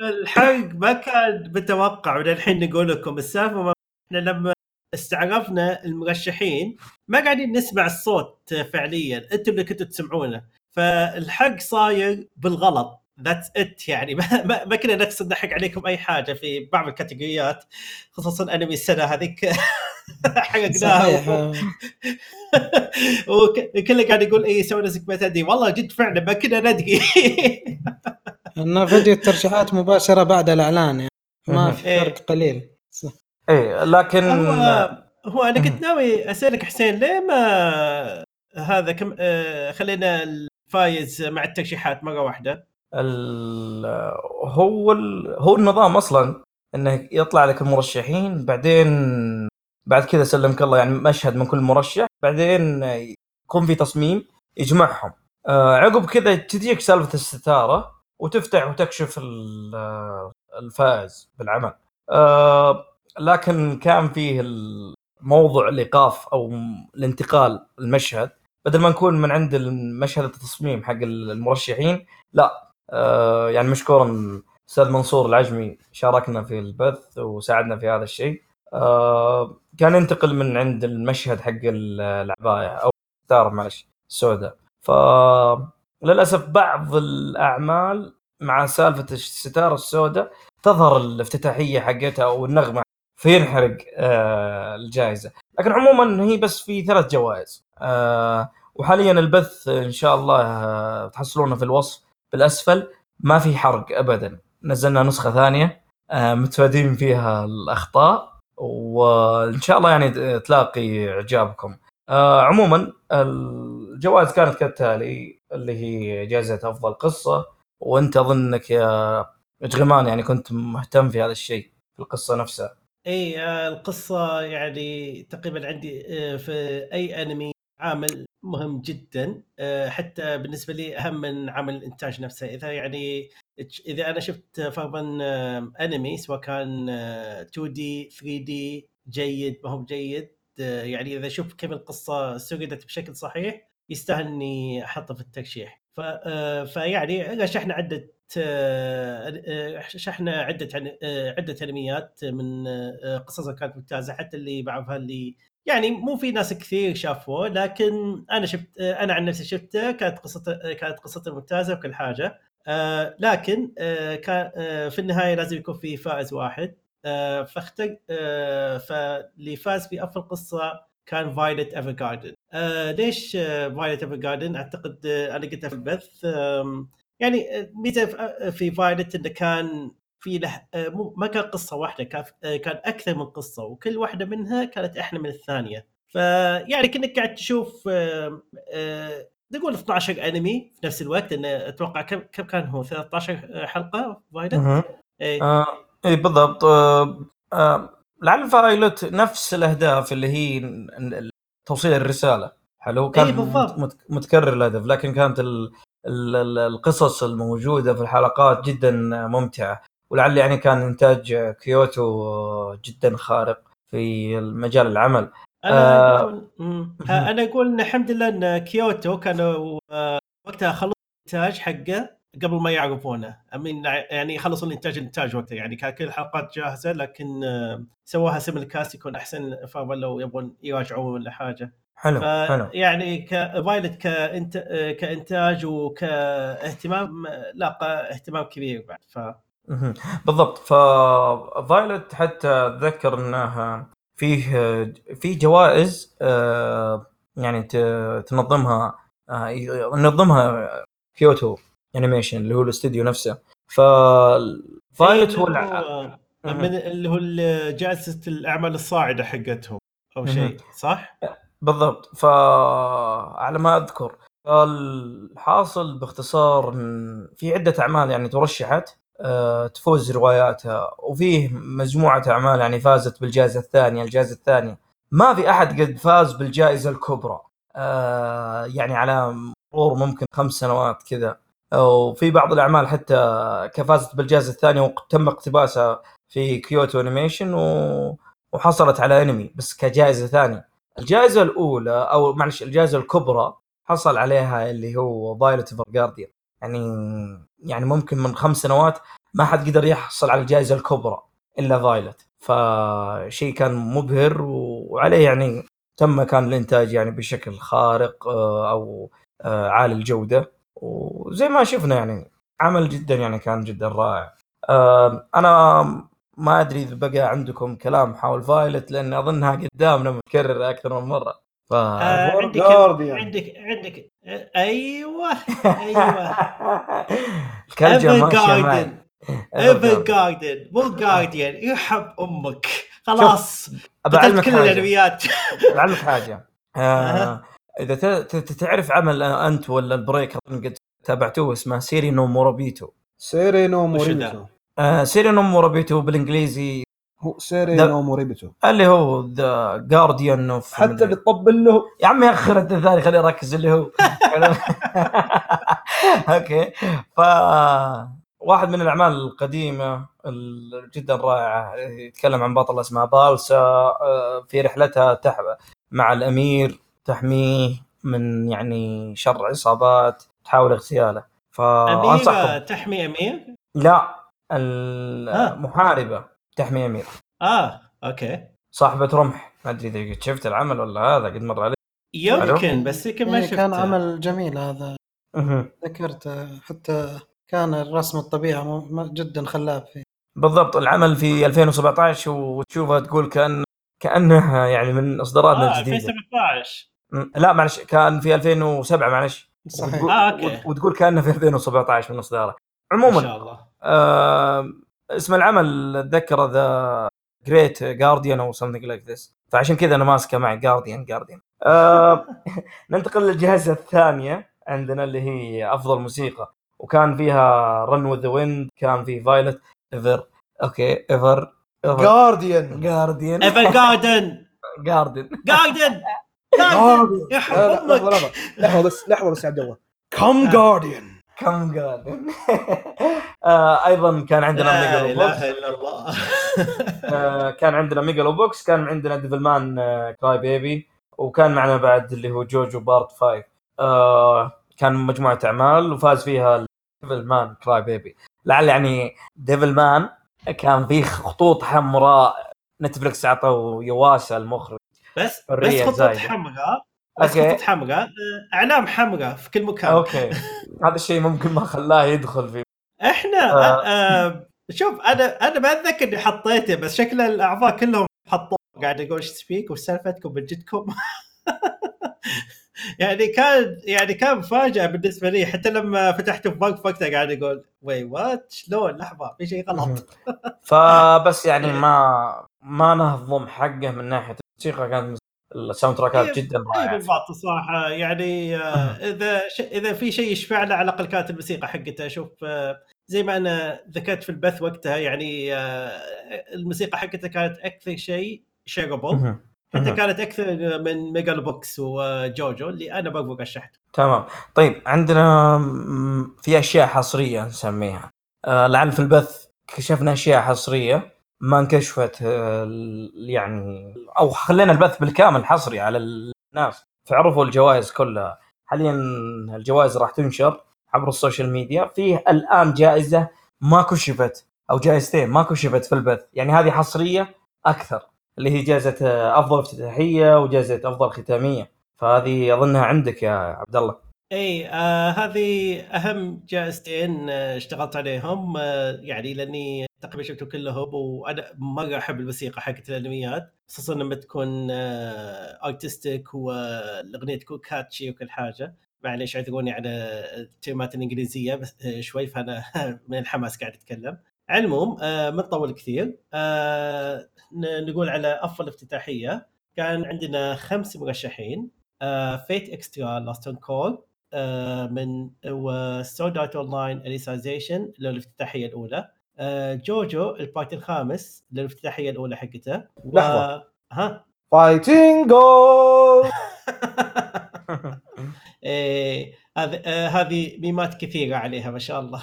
الحق ما كان متوقع وللحين نقول لكم السالفة إحنا لما استعرفنا المرشحين ما قاعدين نسمع الصوت فعليا أنتم اللي كنتوا تسمعونه. فالحق صاير بالغلط. ذاتس ات يعني ما, ما, ما كنا نقصد نحق عليكم أي حاجة في بعض الكاتيجوريات خصوصا أنمي السنة هذيك. حققناها صحيح. وكله قاعد يقول اي سوينا سكبات دي والله جد فعلا ما كنا ندقي انه فيديو الترشيحات مباشرة بعد الإعلان يعني ما في إيه. فرق قليل. صح. إيه لكن هو هو أنا كنت ناوي أسألك حسين ليه ما هذا كم آه، خلينا الفايز مع الترشيحات مرة واحدة. هو ال... هو النظام أصلا إنه يطلع لك المرشحين بعدين بعد كذا سلمك الله يعني مشهد من كل مرشح بعدين يكون في تصميم يجمعهم. آه عقب كذا تجيك سالفة الستارة وتفتح وتكشف ال- الفائز بالعمل. آه لكن كان فيه موضوع الإيقاف أو الانتقال المشهد بدل ما نكون من عند المشهد التصميم حق المرشحين لا آه يعني مشكورا أستاذ منصور العجمي شاركنا في البث وساعدنا في هذا الشيء. آه كان ينتقل من عند المشهد حق العباية أو الستاره معلش السوداء. ف للأسف بعض الأعمال مع سالفة الستاره السوداء تظهر الافتتاحية حقتها أو النغمة فينحرق آه الجائزة. لكن عموما هي بس في ثلاث جوائز. آه وحاليا البث إن شاء الله آه تحصلونه في الوصف. بالأسفل ما في حرق ابدا. نزلنا نسخة ثانية آه متفادين فيها الأخطاء وإن شاء الله يعني تلاقي إعجابكم. آه عموما الجوائز كانت كالتالي اللي هي جائزة أفضل قصة وأنت اظنك يا جغمان يعني كنت مهتم في هذا الشيء في القصة نفسها. اي آه، القصة يعني تقريبا عندي في أي أنمي عامل مهم جدا آه، حتى بالنسبة لي أهم من عمل الإنتاج نفسه. إذا يعني إذا أنا شفت فرضا أنمي سواء كان آه، 2 دي 3 دي جيد ما هو جيد آه، يعني إذا أشوف كيف القصة سردت بشكل صحيح يستاهل اني أحطه في الترشيح. ف- آه، فيعني رشحنا عدة رشحنا عدة عدة أنميات من قصصها كانت ممتازة حتى اللي بعضها اللي يعني مو في ناس كثير شافوه لكن أنا شفت أنا عن نفسي شفته كانت قصته كانت قصته ممتازة وكل حاجة. آه، لكن آه، آه، في النهاية لازم يكون في فائز واحد. آه، فاختر آه، فاللي فاز في أفضل قصة كان Violet Evergarden ليش Violet Evergarden أعتقد آه، أنا قلتها في البث يعني آه، ميزة في- آه، في Violet إنه كان في له آه، مو ما كان قصة واحدة كان آه، كان أكثر من قصة وكل واحدة منها كانت أحلى من الثانية. فيعني كانك قاعد تشوف آه، نقول 12 أنمي في نفس الوقت لأن أتوقع كم كم كان هو؟ 13 حلقة؟ Violet مهم. إيه. آه اي بالضبط. آه آه لعل Violet نفس الأهداف اللي هي توصيل الرسالة. حلو كان إي بالضبط. مت- متكرر الهدف لكن كانت ال ال ال القصص الموجودة في الحلقات جدا ممتعة. ولعل يعني كان إنتاج كيوتو جدا خارق في مجال العمل. أنا آه. أقول مم. آه، أنا أقول إن الحمد لله إن كيوتو كانوا آه، وقتها خلصوا الإنتاج حقه قبل ما يعرفونه. امين يعني خلصوا الإنتاج الإنتاج وقتها. يعني كان كل الحلقات جاهزة لكن آه، سووها simulcast يكون أحسن فرضا لو يبغون يراجعون ولا حاجة. حلو حلو. يعني ك Violet كإنت... كإنتاج وكاهتمام لاقى اهتمام كبير بعد. ف بالضبط ف Violet حتى اتذكر انه فيه في جوائز آه، يعني ت- تنظمها آه، ينظمها كيوتو أنيميشن اللي هو الاستوديو نفسه ف Violet هو الع- هو مهم. من اللي هو جائزه الأعمال الصاعدة حقتهم أو شيء. صح؟ بالضبط فعلى ما أذكر الحاصل باختصار إن في عدة أعمال يعني ترشحت تفوز رواياتها. وفيه مجموعة أعمال يعني فازت بالجائزة الثانية الجائزة الثانية. ما في أحد قد فاز بالجائزة الكبرى. آه، يعني على مرور ممكن خمس سنوات كذا. وفي بعض الأعمال حتى كفازت بالجائزة الثانية وتم اقتباسها في كيوتو أنيميشن و... وحصلت على أنمي بس كجائزة ثانية. الجائزة الأولى أو معلش الجائزة الكبرى حصل عليها اللي هو Violet Ever Guardian يعني يعني ممكن من خمس سنوات ما حد قدر يحصل على الجائزة الكبرى إلا Violet فشيء كان مبهر وعليه يعني تم كان الإنتاج يعني بشكل خارق آه، أو آه، عالي الجودة. وزي ما شفنا يعني عمل جدا يعني كان جدا رائع. أنا ما أدري إذا بقى عندكم كلام حول Violet لأن أظنها قدامنا متكررة أكثر من مرة. ف آه عندك Guardian. عندك عندك أيوه أيوه. معي Garden Ever Garden مو Guardian يرحم أمك. خلاص. بعلمك كل حاجة. الانميات بعلمك حاجة. آه. إذا ت- ت- تعرف عمل أنت ولا البريك اظن قد تابعتوه اسمه Seirei no Moribito. Seirei no وش Moribito آه Seirei no Moribito بالإنجليزي هو Seirei the- اللي هو the Guardian of حتى اللي تطبل له. يا عمي أخر أنت الثاني خليني اركز اللي هو. Okay. ف واحد من الأعمال القديمة ال- جدا رائعة يتكلم عن بطله اسمها بالسا آه، في رحلتها تح... مع الأمير تحميه من يعني شر عصابات تحاول اغتياله. امير فانصحكم تحمي أمير؟ لا المحاربه تحمي امير آه okay. صاحبة رمح. ما أدري إذا قد شفت العمل ولا هذا قد مر علي. يمكن بس يمكن ما إيه، شفته. كان عمل جميل هذا. مهم. ذكرته حتى كان الرسم ما- جدا خلاب فيه. بالضبط العمل في 2017 وتشوفها تقول كان كانه يعني من إصداراتنا آه الجديدة. 2017 م- لا معلش كان في 2007 معلش. صحيح. وتقول, آه، okay. وت- وتقول كانه في 2017 من إصداره. ما عموما شاء الله. آه اسم العمل اتذكر ذا Great Guardian أو something like this فعشان كذا أنا ماسكه معي Guardian Guardian آه ننتقل للجائزه الثانية عندنا اللي هي أفضل موسيقى. وكان فيها Run with the Wind كان في Violet Ever okay Ever Guardian Guardian Ever Garden Garden Garden لحظة بس لحظة بس يا عبد الله. كم Guardian كم Garden آه أيضا كان عندنا لا Megalo Box إله إلا الله. آه، كان عندنا Megalo Box كان عندنا Devilman آه، Crybaby وكان معنا بعد اللي هو JoJo Part 5 آه، كان مجموعة أعمال وفاز فيها Devilman Crybaby لعل يعني Devilman كان فيه خطوط حمراء نتفلكس عطوا يواسا المخرج. بس بس خطوط. حمراء بس خطوط حمراء أعلام حمراء في كل مكان. Okay. هذا الشيء ممكن ما خلاه يدخل في إحنا آه. آه شوف أنا أنا ما أتذكر إني حطيته بس شكل الأعضاء كلهم حطوه. قاعد أقول إيش تسبيك وش سالفتكم من جدكم يعني كان يعني كان مفاجأة بالنسبة لي. حتى لما فتحته في وقت وقتها قاعد أقول wait what شلون؟ لحظة في شيء غلط. فبس يعني ما ما نهضم حقه من ناحية الموسيقى كانت ال soundtrack ات إيه، جدا اي رائعه بالضبط الصراحه يعني آه، إذا ش... إذا في شيء يشفعنا على الأقل كانت الموسيقى حقتها شوف آه، زي ما أنا ذكرت في البث وقتها يعني آه، الموسيقى حقتها كانت أكثر شيء shareable. حتى. كانت أكثر من Megalo Box و JoJo اللي أنا برضو رشحته تمام. طيب عندنا في أشياء حصرية نسميها. لعل في البث كشفنا أشياء حصرية. ما انكشفت آه يعني أو خلينا البث بالكامل حصري على الناس. فعرفوا الجوائز كلها. حاليا الجوائز راح تنشر عبر ال social media. فيه الآن جائزة ما كشفت أو جائزتين ما كشفت في البث. يعني هذه حصرية أكثر اللي هي جائزة آه، أفضل افتتاحية وجائزة أفضل ختامية. فهذه أظنها عندك يا عبد الله اي آه هذه أهم جائزتين آه اشتغلت عليهم آه يعني لأني تقريبا شفتهم كلهم وأنا مرة أحب الموسيقى حقت الأنميات خصوصا لما تكون آه artistic والأغنية تكون catchy وكل حاجة. معليش اعذروني على الترمات الإنجليزية بس آه شوي فأنا من الحماس قاعد أتكلم. على العموم آه ما نطول كثير آه نقول على أفضل افتتاحية كان عندنا خمس مرشحين Fate Extra Last Encore آه، من و Sword Art Online Alicization للافتتاحية الأولى. آه، جوجو ال part الخامس للافتتاحية الأولى حقته. و... لحظة. ها؟ Fighting Gold إيه، هذه آه، هذه ميمات كثيرة عليها ما شاء الله.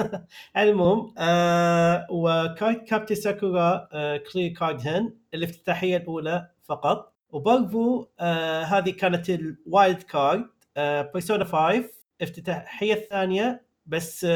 المهم آه، و Cardcaptor Sakura آه، Clear Card Hen الافتتاحيه الأولى فقط. وبرضو آه، هذه كانت ال wild card بيرسونا 5 افتتاحية الثانية بس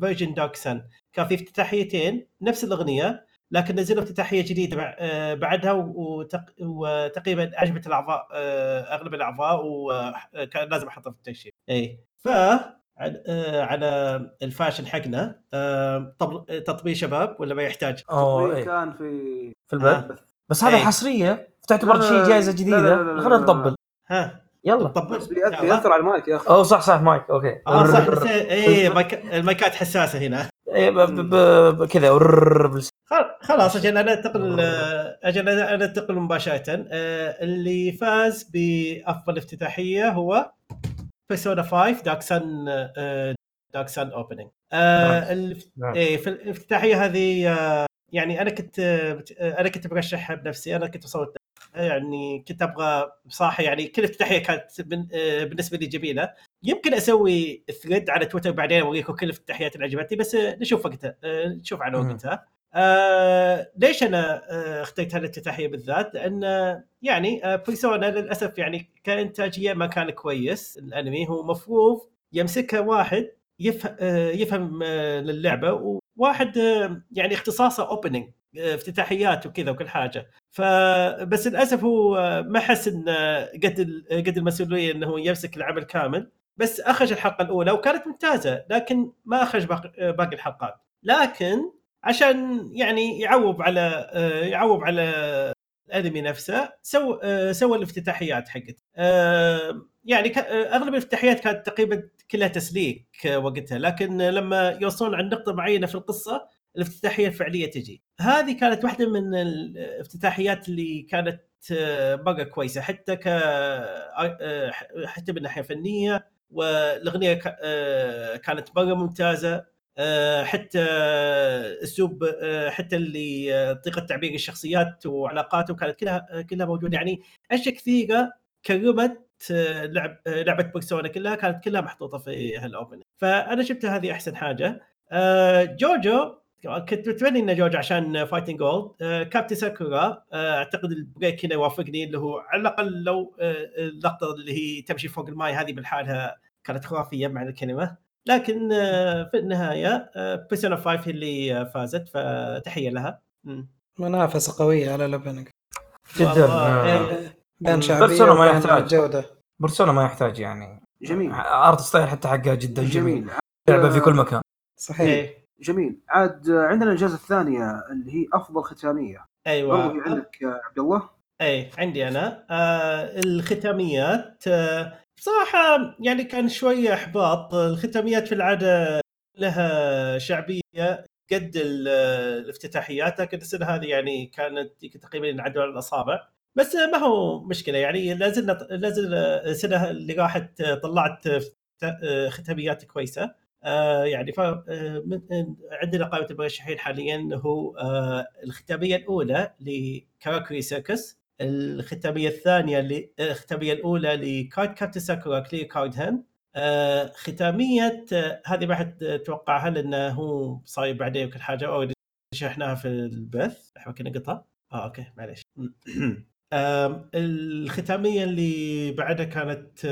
version Dark Sun كان في افتتاحيتين نفس الأغنية لكن نزلوا افتتاحية جديدة آه، بعدها وتق- وتقريبا عجبت الأعضاء آه، أغلب الأعضاء وكان لازم أحطها في الترشيح اي ف على آه، الفاشن حقنا آه، طب- تطبيل شباب ولا ما يحتاج؟ اوه إيه. كان في في البث آه. بس هذا إيه. حصرية تعتبر شيء جائزه جديدة خلينا. نطبل ها يلا. طب بيأثر على المايك يا أخي. اوه صح صح mic okay. آه صح بس إيه مايك- المايكات حساسة هنا. إيه، ب- ب- ب- كذا خلاص أجل أنا أنتقل أجل أنا أنتقل مباشرة. آه، اللي فاز بأفضل افتتاحية هو بيرسونا 5 Dark Sun Dark Sun opening في الافتتاحية هذه آه، يعني أنا كنت آه، أنا كنت برشحها بنفسي. أنا كنت بصوت يعني كنت أبغى بصراحة يعني كل افتتاحية كانت آه، بالنسبة لي جميلة يمكن أسوي thread على تويتر بعدين أوريكم كل الافتتاحيات اللي عجبتني بس آه، نشوف وقتها آه، نشوف على. وقتها آه ليش أنا اخترت هالافتتاحيه بالذات؟ لأن يعني بيرسونا للأسف يعني كإنتاجية ما كان كويس الأنمي هو مفروض يمسكها واحد يفهم يفهم للعبة وواحد يعني اختصاصه اوبننج افتتاحيات وكذا وكل حاجة. فبس للأسف هو آه، ما حس إن آه، قد قد المسؤولية إنه يمسك العمل كامل. بس أخرج الحلقة الأولى وكانت ممتازة لكن ما أخرج باقي آه، الحلقات. لكن عشان يعني يعوب على آه، يعوب على الأنمي نفسه آه، سوى الافتتاحيات حقته. آه، يعني آه، أغلب الافتتاحيات كانت تقريبا كلها تسليك آه، وقتها. لكن لما يوصلون عند نقطة معينة في القصة الافتتاحية الفعلية تجي. هذه كانت واحدة من الافتتاحيات اللي كانت آه، مره كويسة. حتى ك آه، حتى من ناحيه فنيه والاغنيه آه، كانت مره ممتازة. آه، حتى اسلوب آه، حتى اللي آه، طريقة تعبير الشخصيات وعلاقاتهم كانت كلها آه، كلها موجودة. يعني أشياء كثيرة كرمت آه، لعب آه، لعبة بيرسونا كلها كانت كلها محطوطة في هال opening فأنا شفت هذه أحسن حاجة. آه، جوجو كنت متمنى ان جوجو عشان Fighting Gold Captor Sakura آه، أعتقد البريك هنا يوافقني اللي هو على الأقل لو آه، اللقطة اللي هي تمشي فوق الماي هذه بالحالها كانت خرافية معنى الكلمة. لكن آه، في النهاية بيرسونا 5 هي اللي آه، فازت فتحية لها. منافسة قوية على لبنك. جدا. آه، إيه. بين شعبية بيرسونا ما يحتاج. جوده بيرسونا ما يحتاج يعني. جميل. art style حتى حقها جدا جميل. جميل. لعبة في كل مكان. صحيح. إيه. جميل. عاد عندنا الجائزه الثانية اللي هي أفضل ختامية. أيوه. في عندك عبد الله؟ أي عندي أنا. آه الختاميات آه بصراحة يعني كان شوية إحباط. الختاميات في العادة لها شعبية قد ال- الافتتاحيات لكن السنة هذه يعني كانت تقريبا ينعدوا على الأصابع. بس ما هو مشكلة يعني لازلنا لازل السنة اللي راحت طلعت ختاميات كويسة. آه يعني ف آه، آه، عندنا قائمة المرشحين حاليا هو آه الختامية الأولى لكاراكوري سيركس الختامية الثانية آه، الختامية الأولى ل Cardcaptor Sakura Clear Card Hen آه ختامية آه، هذه ما حد توقعها لأنه هو صاير بعدين وكل حاجة already شرحناها في البث. إحنا كنا قطع؟ آه okay معليش. الختامية اللي بعدها كانت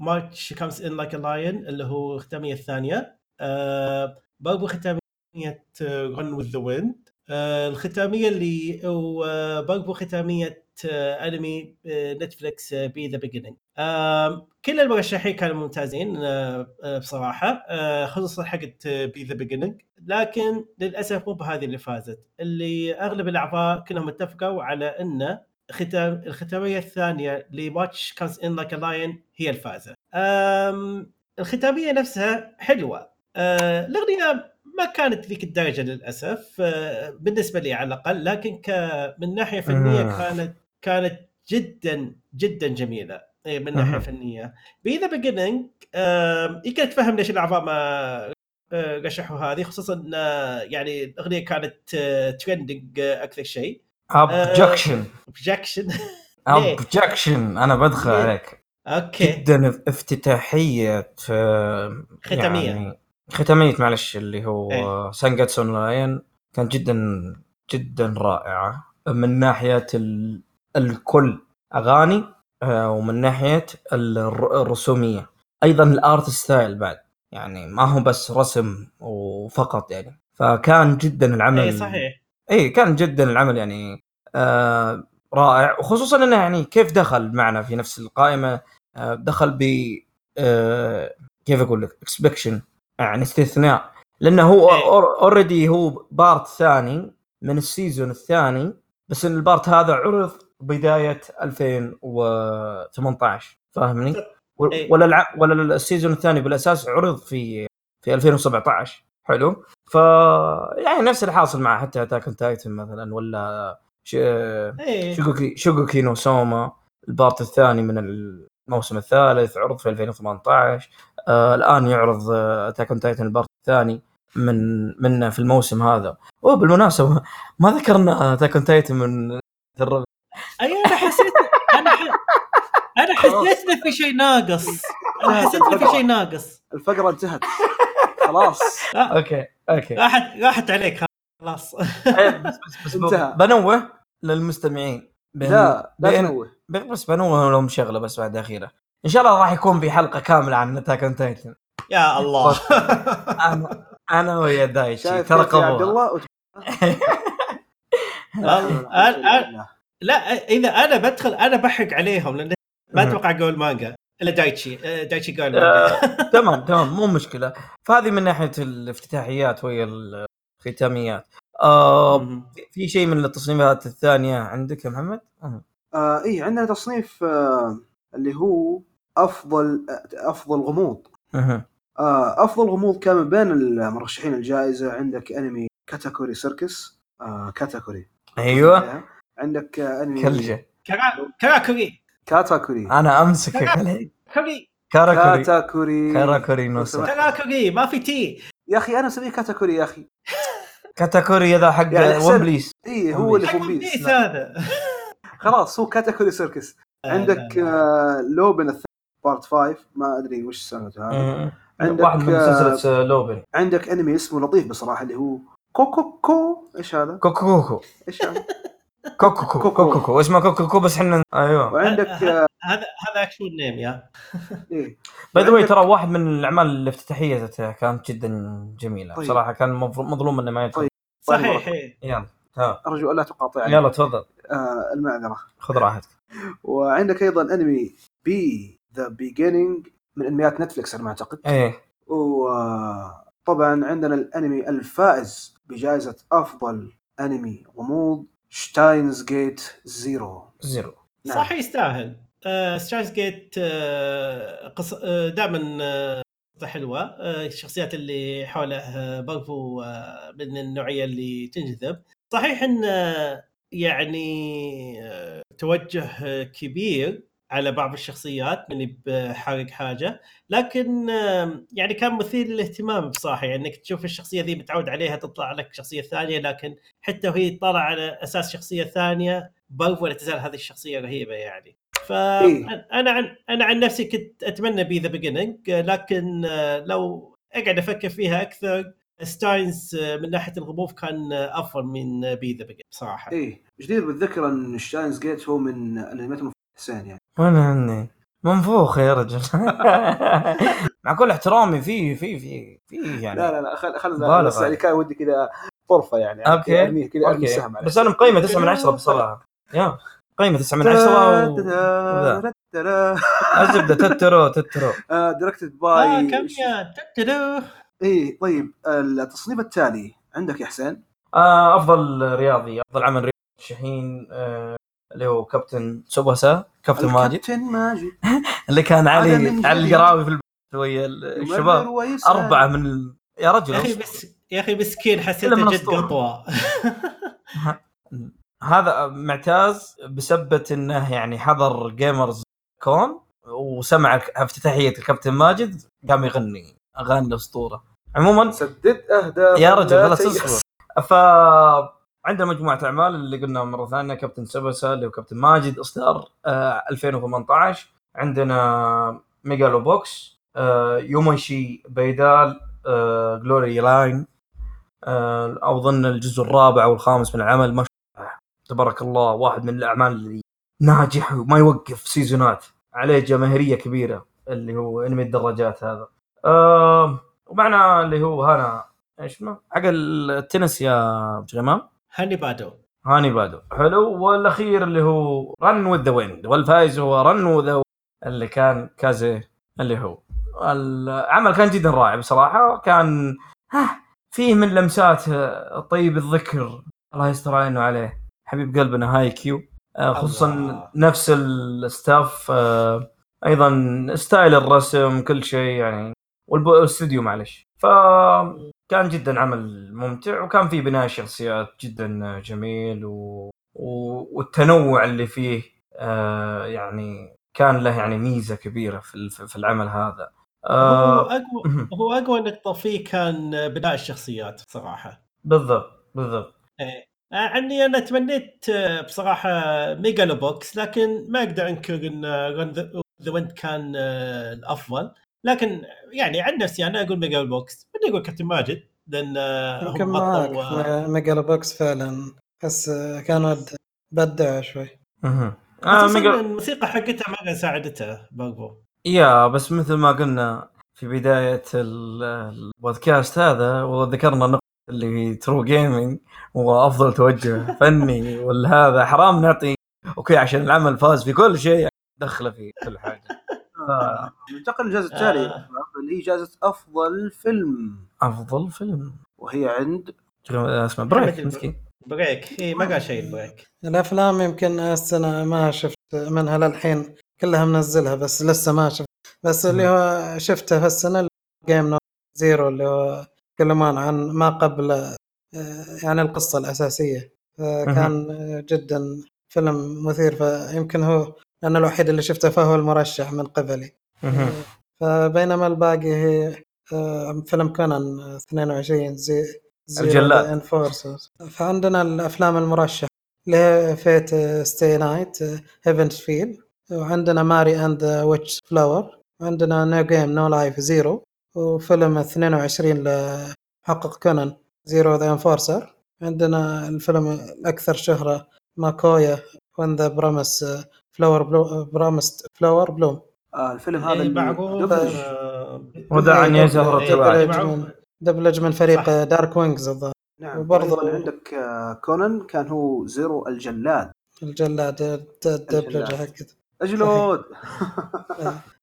March Comes in Like a Lion اللي هو الختامية الثانية. آه، برضو ختامية Run with the Wind الختامية اللي وبرضو ختامية آه، انمي آه، Netflix B The Beginning كل المرشحين كانوا ممتازين آه، آه، بصراحة. آه، خصوصا حقت B The Beginning لكن للأسف مو بهذه اللي فازت اللي أغلب الأعضاء كلهم اتفقوا على ان ختام الختامية الثانية ل March Comes in Like a Lion هي الفائزة. الختامية نفسها حلوة. أه، الأغنية ما كانت ذيك الدرجة للأسف أه، بالنسبة لي على الأقل لكن ك من ناحية فنية مم. كانت كانت جدا جدا جميلة إيه، من ناحية مهم. فنية. The Beginning يمكن اتفهم ليش الأعضاء ما آه، رشحوا هذه خصوصا آه، يعني الأغنية كانت trending أكثر شيء. objection objection ليه؟ objection أنا بدخل؟ عليك. okay. جدا افتتاحية آه، ختامية. يعني ختامية معلش اللي هو إيه. Sangatsu no Lion كانت جدا جدا رائعة. من ناحية ال... الكل أغاني آه، ومن ناحية الر- الرسومية. أيضا ال art style بعد. يعني ما هو بس رسم وفقط يعني. فكان جدا العمل اي صحيح. اي كان جدا العمل يعني آه رائع وخصوصا إنه يعني كيف دخل معنا في نفس القائمة آه دخل ب آه كيف أقول لك exception يعني استثناء لأنه هو إيه. already هو part ثاني من ال season الثاني بس إن ال part هذا عرض بداية 2018 فاهمني؟ و- إيه. ولا الع... ولا ال season الثاني بالأساس عرض في في 2017 حلو؟ ف يعني نفس اللي حاصل مع حتى Attack Titan مثلا ولا ش... إيه. شوغوكي شوغوكي نو سوما ال part الثاني من الموسم الثالث عرض في 2018 آه الآن يعرض Attack on Titan ال part الثاني من منه في الموسم هذا. وبالمناسبه ما ذكرنا Attack on Titan من الربع أي أنا حسيت أنا ح... أنا حسيت إنه في شيء ناقص. أنا حسيت إنه في شيء ناقص. الفقرة انتهت. خلاص. okay okay. راحت راحت عليك خلاص. إيه، بس بس. بنوه للمستمعين. لا لا تنوه بس بنوه لهم شغلة بس بعد أخيرة. إن شاء الله راح يكون في حلقة كاملة عن Attack on Titan يا الله. أنا أنا ويا دايتشي شايف ترى والله، أنا- أنا- لا إذا أنا بدخل أنا بحق عليهم لأن ما. أتوقع أقول مانجا. إلا دايتشي. آه، دايتشي قال آه، تمام تمام مو مشكلة. فهذه من ناحية الافتتاحيات وهي الختاميات. آه. في- شيء من التصنيفات الثانية عندك يا محمد؟ آه. آه اي عندنا تصنيف آه اللي هو أفضل أفضل غموض. آه أفضل غموض كان من بين المرشحين الجائزة. عندك أنمي كاتاكوري سيركس. آه كاتاكوري. أيوه. عندك أنمي كلجه كراكوري كاتاكوري أنا امسكك عليك كوري كاراكوري كاتاكوري كاراكوري نوسا كراكوري ما في تي. يا أخي أنا أسميه كاتاكوري يا أخي. كاتاكوري هذا حق يعني أحسن- ون بليس اي هو اللي في بيس بيس هذا. خلاص هو كاتاكوري سيركس. عندك آه لوبن الثاني بارت 5 ما أدري وش سالفته هذا. عندك، واحد من آه، سلسله لوبن. عندك أنمي اسمه لطيف بصراحة اللي هو كوكوكو. إيش هذا؟ كوكو كوكو إيش هذا؟ كوكو كوكو. كوكو. كوكو اسمه كوكو كوكو بس إحنا أيوه. وعندك هذا هذا اكشن نيم يا. by the way ترى واحد من الأعمال الافتتاحية كانت جدا جميلة. طيب. بصراحه كان مظلوم إنه ما يدخل. طيب. صحيح إيه. يلا أرجو ألا تقاطعني يلا تفضل. آه المعذرة. خذ راحتك. وعندك أيضا أنمي B The Beginning من أنميات Netflix على ما أعتقد. إيه. وطبعا عندنا الأنمي الفائز بجائزة أفضل أنمي غموض. Steins Gate Zero Zero نعم. صح يستاهل. آه سترايز جيت آه قص... آه دائما آه حلوة. آه الشخصيات اللي حوله آه برضو آه من النوعية اللي تنجذب. صحيح إن آه، يعني آه توجه آه كبير على بعض الشخصيات من بحرق حاجة. لكن يعني كان مثير للاهتمام بصراحة. يعني إنك تشوف الشخصية ذي متعود عليها تطلع لك شخصية ثانية لكن حتى وهي تطلع على أساس شخصية ثانية برضو لا تزال هذه الشخصية رهيبة يعني. إيه. فانا عن أنا عن نفسي كنت أتمنى B The Beginning لكن آه، لو أقعد أفكر فيها أكثر Steins آه، من ناحية الغموض كان آه، أفضل من B The Beginning بصراحة. إيه. جدير بالذكر إن Steins Gate هو من الأنميات حسين يعني. وين عني منفوخ يا رجل. مع كل احترامي في في في في يعني. لا لا لا خل خل. بس يعني كان ودي كذا طرفه يعني okay. أرميه كذا ارمي okay. سهم بس أنا مقيمه 9 من 10 بصراحة. يا قيمة 9 من 10 و... الزبدة تترو تترو. دايركتد آه باي كم يا تترو. إيه طيب التصنيف التالي عندك يا حسين؟ آه أفضل رياضي أفضل عمل رياضي. شاهين آه اللي هو كابتن سوباسا كابتن ماجد الكابتن ماجد اللي كان علي جديد. القراوي في ويا الشباب. أربعة من ال... يا رجل يا أخي. بس يا أخي مسكين حسيته من جد. قطوة هذا معتاز بسبة إنه يعني حضر Gamers Con وسمع افتتاحية الكابتن ماجد قام يغني أغاني الأسطورة عموما سدد اهداف يا رجل لا خلاص. اصبر ف عندنا مجموعة أعمال اللي قلنا مرة ثانية كابتن سوباسا اللي هو كابتن ماجد اصدار آه 2018 عندنا Megalo Box آه يواموشي Pedal آه Glory Line آه اظن الجزء الرابع أو الخامس من العمل. ما تبارك الله واحد من الأعمال اللي ناجح وما يوقف سيزونات. عليه جماهيرية كبيرة اللي هو أنمي الدراجات هذا. آه ومعنا اللي هو هانا إيش اسمه حق التنس يا غمام هاني بادو. هاني بادو. حلو. والأخير اللي هو Run with the Wind والفايز هو Run with اللي كان كازي اللي هو. العمل كان جدا رائع بصراحة. كان ها فيه من لمسات آه، طيب الذكر. الله يستر علينا وعليه حبيب قلبنا هاي كيو آه، خصوصا الله. نفس ال staff آه، أيضا style الرسم كل شيء يعني. والاستوديو معلش. فكان جدا عمل ممتع وكان فيه بناء شخصيات جدا جميل و... و... والتنوع اللي فيه آه يعني كان له يعني ميزة كبيرة في ال- في العمل هذا هو آه اقوى مهم. هو أقوى نقطة فيه كان بناء الشخصيات صراحة بالضبط بالضبط إيه. آه، عني أنا تمنيت آه، بصراحة Megalo Box لكن ما أقدر أنكر إن the Wind كان آه، الأفضل لكن يعني عن نفسي أنا أقول Megalo Box بدي أقول كابتن ماجد لأن آه، هم آه، Megalo Box فعلا بس آه، كان ودي أبدع شوي. مهم. آه ميجا... الموسيقى حقتها مره ساعدتها برضو yeah بس مثل ما قلنا في بداية ال- البودكاست هذا وذكرنا نقطة اللي هي True Gaming وافضل توجه فني والهذا حرام نعطي okay عشان العمل فاز في كل شيء دخله في كل حاجة. ننتقل للجائزه التاليه آه. اللي هي جائزه أفضل فيلم. أفضل فيلم. وهي عند اسمه break مسكين. break. اي ما قال شيء ال break الأفلام يمكن السنة ما شفت منها للحين كلها منزلها بس لسه ما شفت. بس اللي هو شفته في السنة Game No Zero اللي هو يتكلمون عن ما قبل آه، يعني القصة الأساسية. فكان آه، جدا فيلم مثير فيمكن هو أنا الوحيد اللي شفته فهو المرشح من قبلي. فبينما الباقي هي آه، فيلم كونان 22 زيرو الجلاد. Enforcers فعندنا الأفلام المرشحة اللي هي Fate/stay night Heaven's Feel وعندنا Mary and Witch Flower وعندنا No Game No Life Zero وفيلم 22 لمحقق كونان Zero the Enforcer عندنا الفيلم الأكثر شهرة Maquia When the Promised فلاور برامست فلاور بلوم آه الفيلم هذا إيه، اللي معقول دبلج. آه، وداعا يا زهرة. دبلج من فريق صح. دارك وينجز الظاهر نعم وبرضه- عندك آه، كونان كان هو زيرو الجلاد الجلاد الدبلجه. حقته أجلود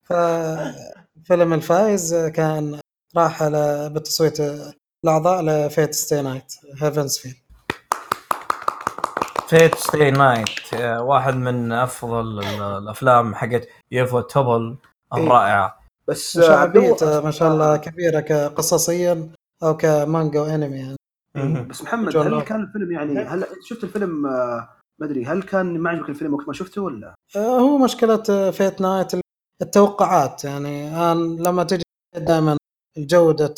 ففيلم الفايز كان راح على بتصويت الأعضاء لفيت ستي نايت هيفنز فيل Fate/stay night واحد من أفضل ال- الأفلام حقت ufotable الرائعه بس آه، الله- وشعبيته ما شاء الله كبيرة كقصصيا أو كمانجا وانمي يعني مهم. بس محمد هل. كان الفيلم يعني هل أنت شفت الفيلم آه، ما أدري هل كان ما عجبك الفيلم وقت ما شفته ولا؟ آه، هو مشكلة Fate night التوقعات يعني أنا لما تجي دائما جودة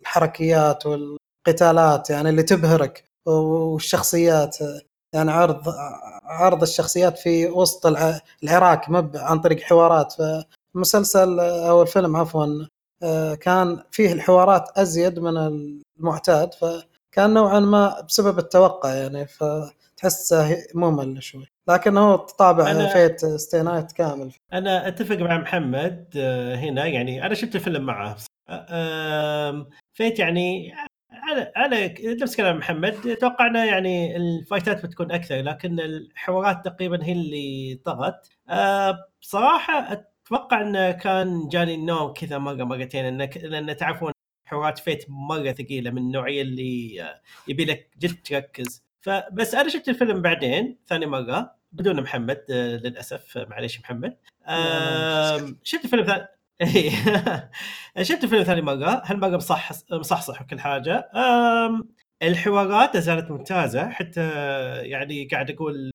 الحركيات والقتالات يعني اللي تبهرك والشخصيات يعني عرض عرض الشخصيات في وسط الع- العراك مب عن طريق حوارات. فالمسلسل أو الفيلم عفوا آه، كان فيه الحوارات أزيد من المعتاد. فكان نوعا ما بسبب التوقع يعني فتحسه ممل شوي. لكن هو طابع أنا- Fate/stay night كامل. أنا أتفق مع محمد آه، هنا يعني أنا شفت الفيلم معه. آم، Fate يعني على على نفس كلام محمد. توقعنا يعني الفايتات بتكون أكثر لكن الحوارات تقريبا هي اللي طغت. آه، بصراحة أتوقع انه كان جاني النوم كذا مرة مرتين انك لأن تعرفون حوارات فيت مرة ثقيلة من النوعية اللي آه، يبي لك جد تركز. فبس أنا شفت الفيلم بعدين ثاني مرة بدون محمد آه، للأسف. معليش محمد. شفت الفيلم ثاني شفت الفيلم ثاني مره هالمره مصح مصحصح وكل حاجة. الحوارات زالت ممتازة حتى يعني قاعد أقول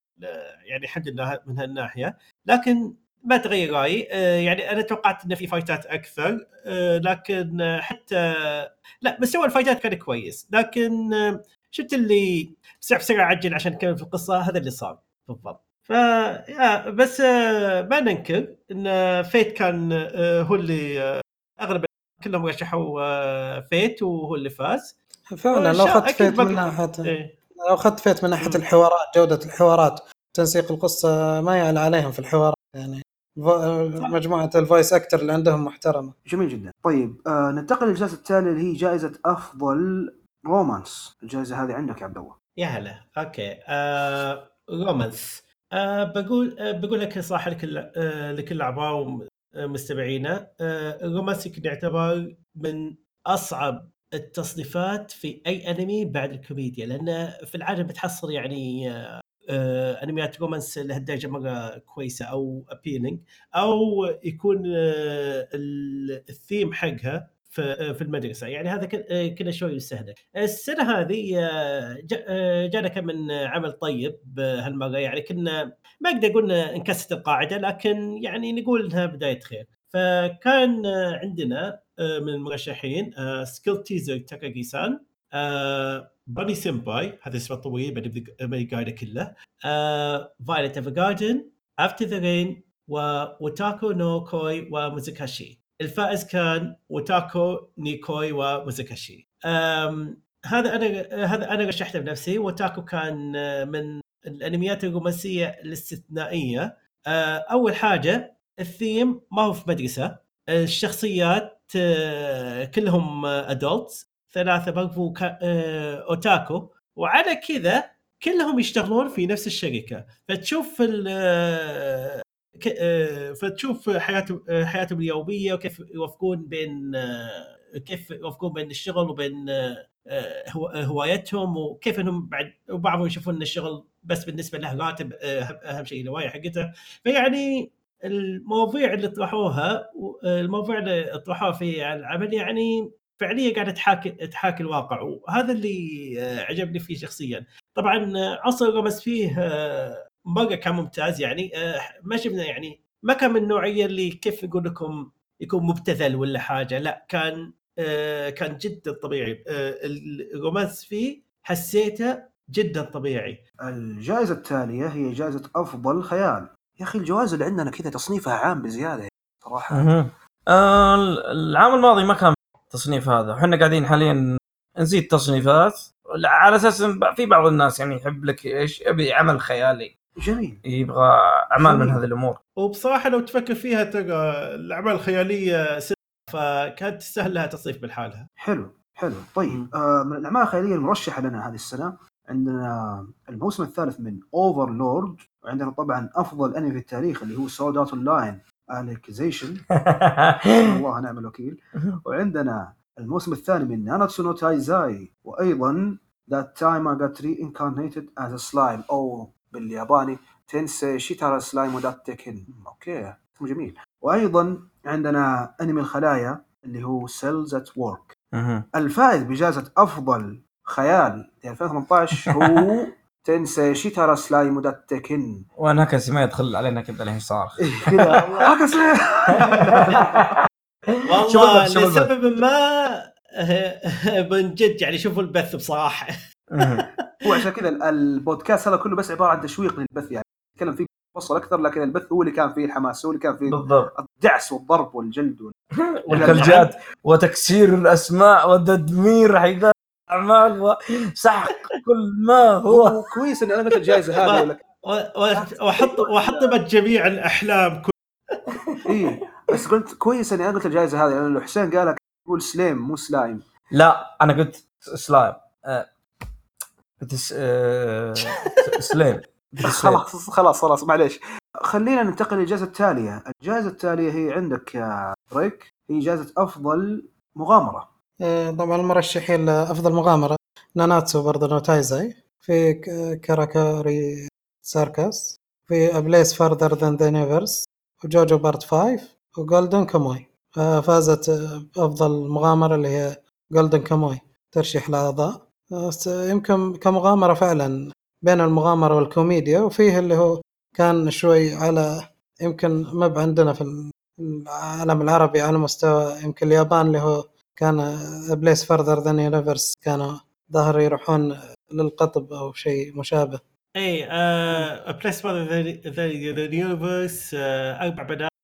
يعني الحمد لله من هالناحية. لكن ما تغير رأيي آه، يعني أنا توقعت انه في فايتات أكثر آه، لكن حتى لا مستوى الفايتات كان كويس. لكن آه، شفت اللي بسرعة بسرعة عجل عشان نكمل في القصة هذا اللي صار بالضبط. ف يا بس آه، ما ننكر إن فيت كان آه، هو اللي آه، أغلب كلهم رشحوا آه، Fate وهو اللي فاز. فعلا لو أخذت Fate من ناحية إيه. لو أخذت فيت من ناحية. الحوارات جودة الحوارات تنسيق القصة ما يعلى عليهم في الحوارات يعني. مجموعة ال voice actor اللي عندهم محترمة. جميل جدا. طيب آه ننتقل للجائزه التالية اللي هي جائزة أفضل romance الجائزة هذه عندك يا عبد الله. يا هلا. okay. آه romance آه بقول آه بقول لك صراحة لكل آه لكل أعضاء مستمعينا آه، رومانسي يمكن يعتبر من أصعب التصنيفات في أي أنمي بعد الكوميديا لأن في العاده بتحصل يعني آه، أنميات romance لهالدرجة مرة كويسة أو appealing أو يكون ال- الثيم حقها في المدرسة. يعني هذا كذا شوي يستهدف. السنة هذه جا- جانا كم من عمل طيب هالمره يعني كنا ما أقدر أقول إن انكسرت القاعدة لكن يعني نقول إنها بداية خير. فكان عندنا من المرشحين Skilled Teaser Takagi-san Bunny Senpai هذا اسمه طويل Bunny قاعدة كله Violet Evergarden After the Rain و Wotaku ni Koi wa Muzukashii الفائز كان Wotaku ni Koi wa Muzukashii أم، هذا أنا هذا أنا رشحته بنفسي. وتاكو كان آه، من الأنميات الرومانسية الاستثنائية. آه، أول حاجة الثيم ما هو في مدرسة. الشخصيات آه، كلهم ادولتس ثلاثة برضو أوتاكو. وعلى كذا كلهم يشتغلون في نفس الشركة. فتشوف فتشوف حياتهم آه، حياتهم اليومية وكيف يوفقون بين آه، كيف يوفقون بين الشغل وبين آه، آه، هو- هوايتهم وكيف إنهم بعد وبعضهم يشوفون إن الشغل بس بالنسبة له راتب آه، أهم شيء الهواية حقته. فيعني المواضيع اللي طرحوها المواضيع اللي طرحوها في العمل يعني فعليا قاعدة تحاكي تحاكي الواقع وهذا اللي آه، عجبني فيه شخصيا. طبعا آه، عنصر الرمز فيه مره كان ممتاز يعني آه، ما شفنا يعني ما كان من النوعية اللي كيف يقول لكم يكون مبتذل ولا حاجة لا كان آه، كان جدا طبيعي آه، الرومانس فيه حسيته جدا طبيعي. الجائزة التالية هي جائزة أفضل خيال. يا أخي الجوائز اللي عندنا كذا تصنيفها عام بزيادة صراحة. مهم. آه، العام الماضي ما كان التصنيف هذا. إحنا قاعدين حاليا نزيد تصنيفات. على أساس في بعض الناس يعني يحب لك إيش يبي عمل خيالي. جميل. يبغى أعمال من هذه الأمور. وبصراحة لو تفكر فيها ترى الأعمال الخيالية سنة فكانت تستاهل لها تصنيف بالحالها. حلو حلو. طيب آه من الأعمال الخيالية المرشحة لنا هذه السنة عندنا الموسم الثالث من Overlord وعندنا طبعا أفضل أنمي في التاريخ اللي هو Sword Art Online Alicization الله نعم الوكيل. وعندنا الموسم الثاني من Nanatsu no Taizai وأيضا That time I got reincarnated as a slime. أو بالياباني. Tensei Shitara Slime Datta Ken okay اسم جميل. وأيضا عندنا أنمي الخلايا اللي هو Cells at Work. الفائز بجائزة أفضل خيال في 2018 هو Tensei Shitara Slime Datta Ken ونكسي ما يدخل علينا كذا له صارخ كذا. هكذا شوف والله. لسبب ما من جد يعني شوفوا البث بصراحة. هو عشان كذا ال- البودكاست هذا كله بس عبارة عن تشويق للبث يعني نتكلم فيه مفصل أكثر لكن البث هو اللي كان فيه الحماس هو اللي كان فيه بالضبط. الدعس والضرب والجلد وال... والكلجات وتكسير الأسماء وتدمير حيث الأعمال وسحق كل ما هو. هو كويس إني أنا قلت الجائزة هذه لك واحط واحطمت جميع الأحلام كل- اي بس قلت كويس إني أنا قلت الجائزة هذه لأن لو حسين قالك يقول سليم مو سلايم لا أنا قلت سلايم آه، قلت س- آه، سليم. خلاص خلاص خلاص معليش. خلينا ننتقل للجائزة التالية. الجائزة التالية هي عندك يا بريك هي جائزة أفضل مغامرة. آه، طبعا المرشحين لأفضل مغامرة. ناناتسو برضه نو تايزاي. في ك- كاراكوري Circus. في Place Further Than the Universe. وجوجو part 5 و Golden Kamuy. آه، فازت آه، بافضل مغامرة اللي هي Golden Kamuy. ترشيح الاعضاء يمكن كمغامرة فعلا بين المغامرة والكوميديا وفيه اللي هو كان شوي على يمكن ما عندنا في العالم العربي على مستوى يمكن اليابان اللي هو كان Place Further Than Universe كانوا ظهر يروحون للقطب أو شيء مشابه. اي Place the Universe أربع بنات.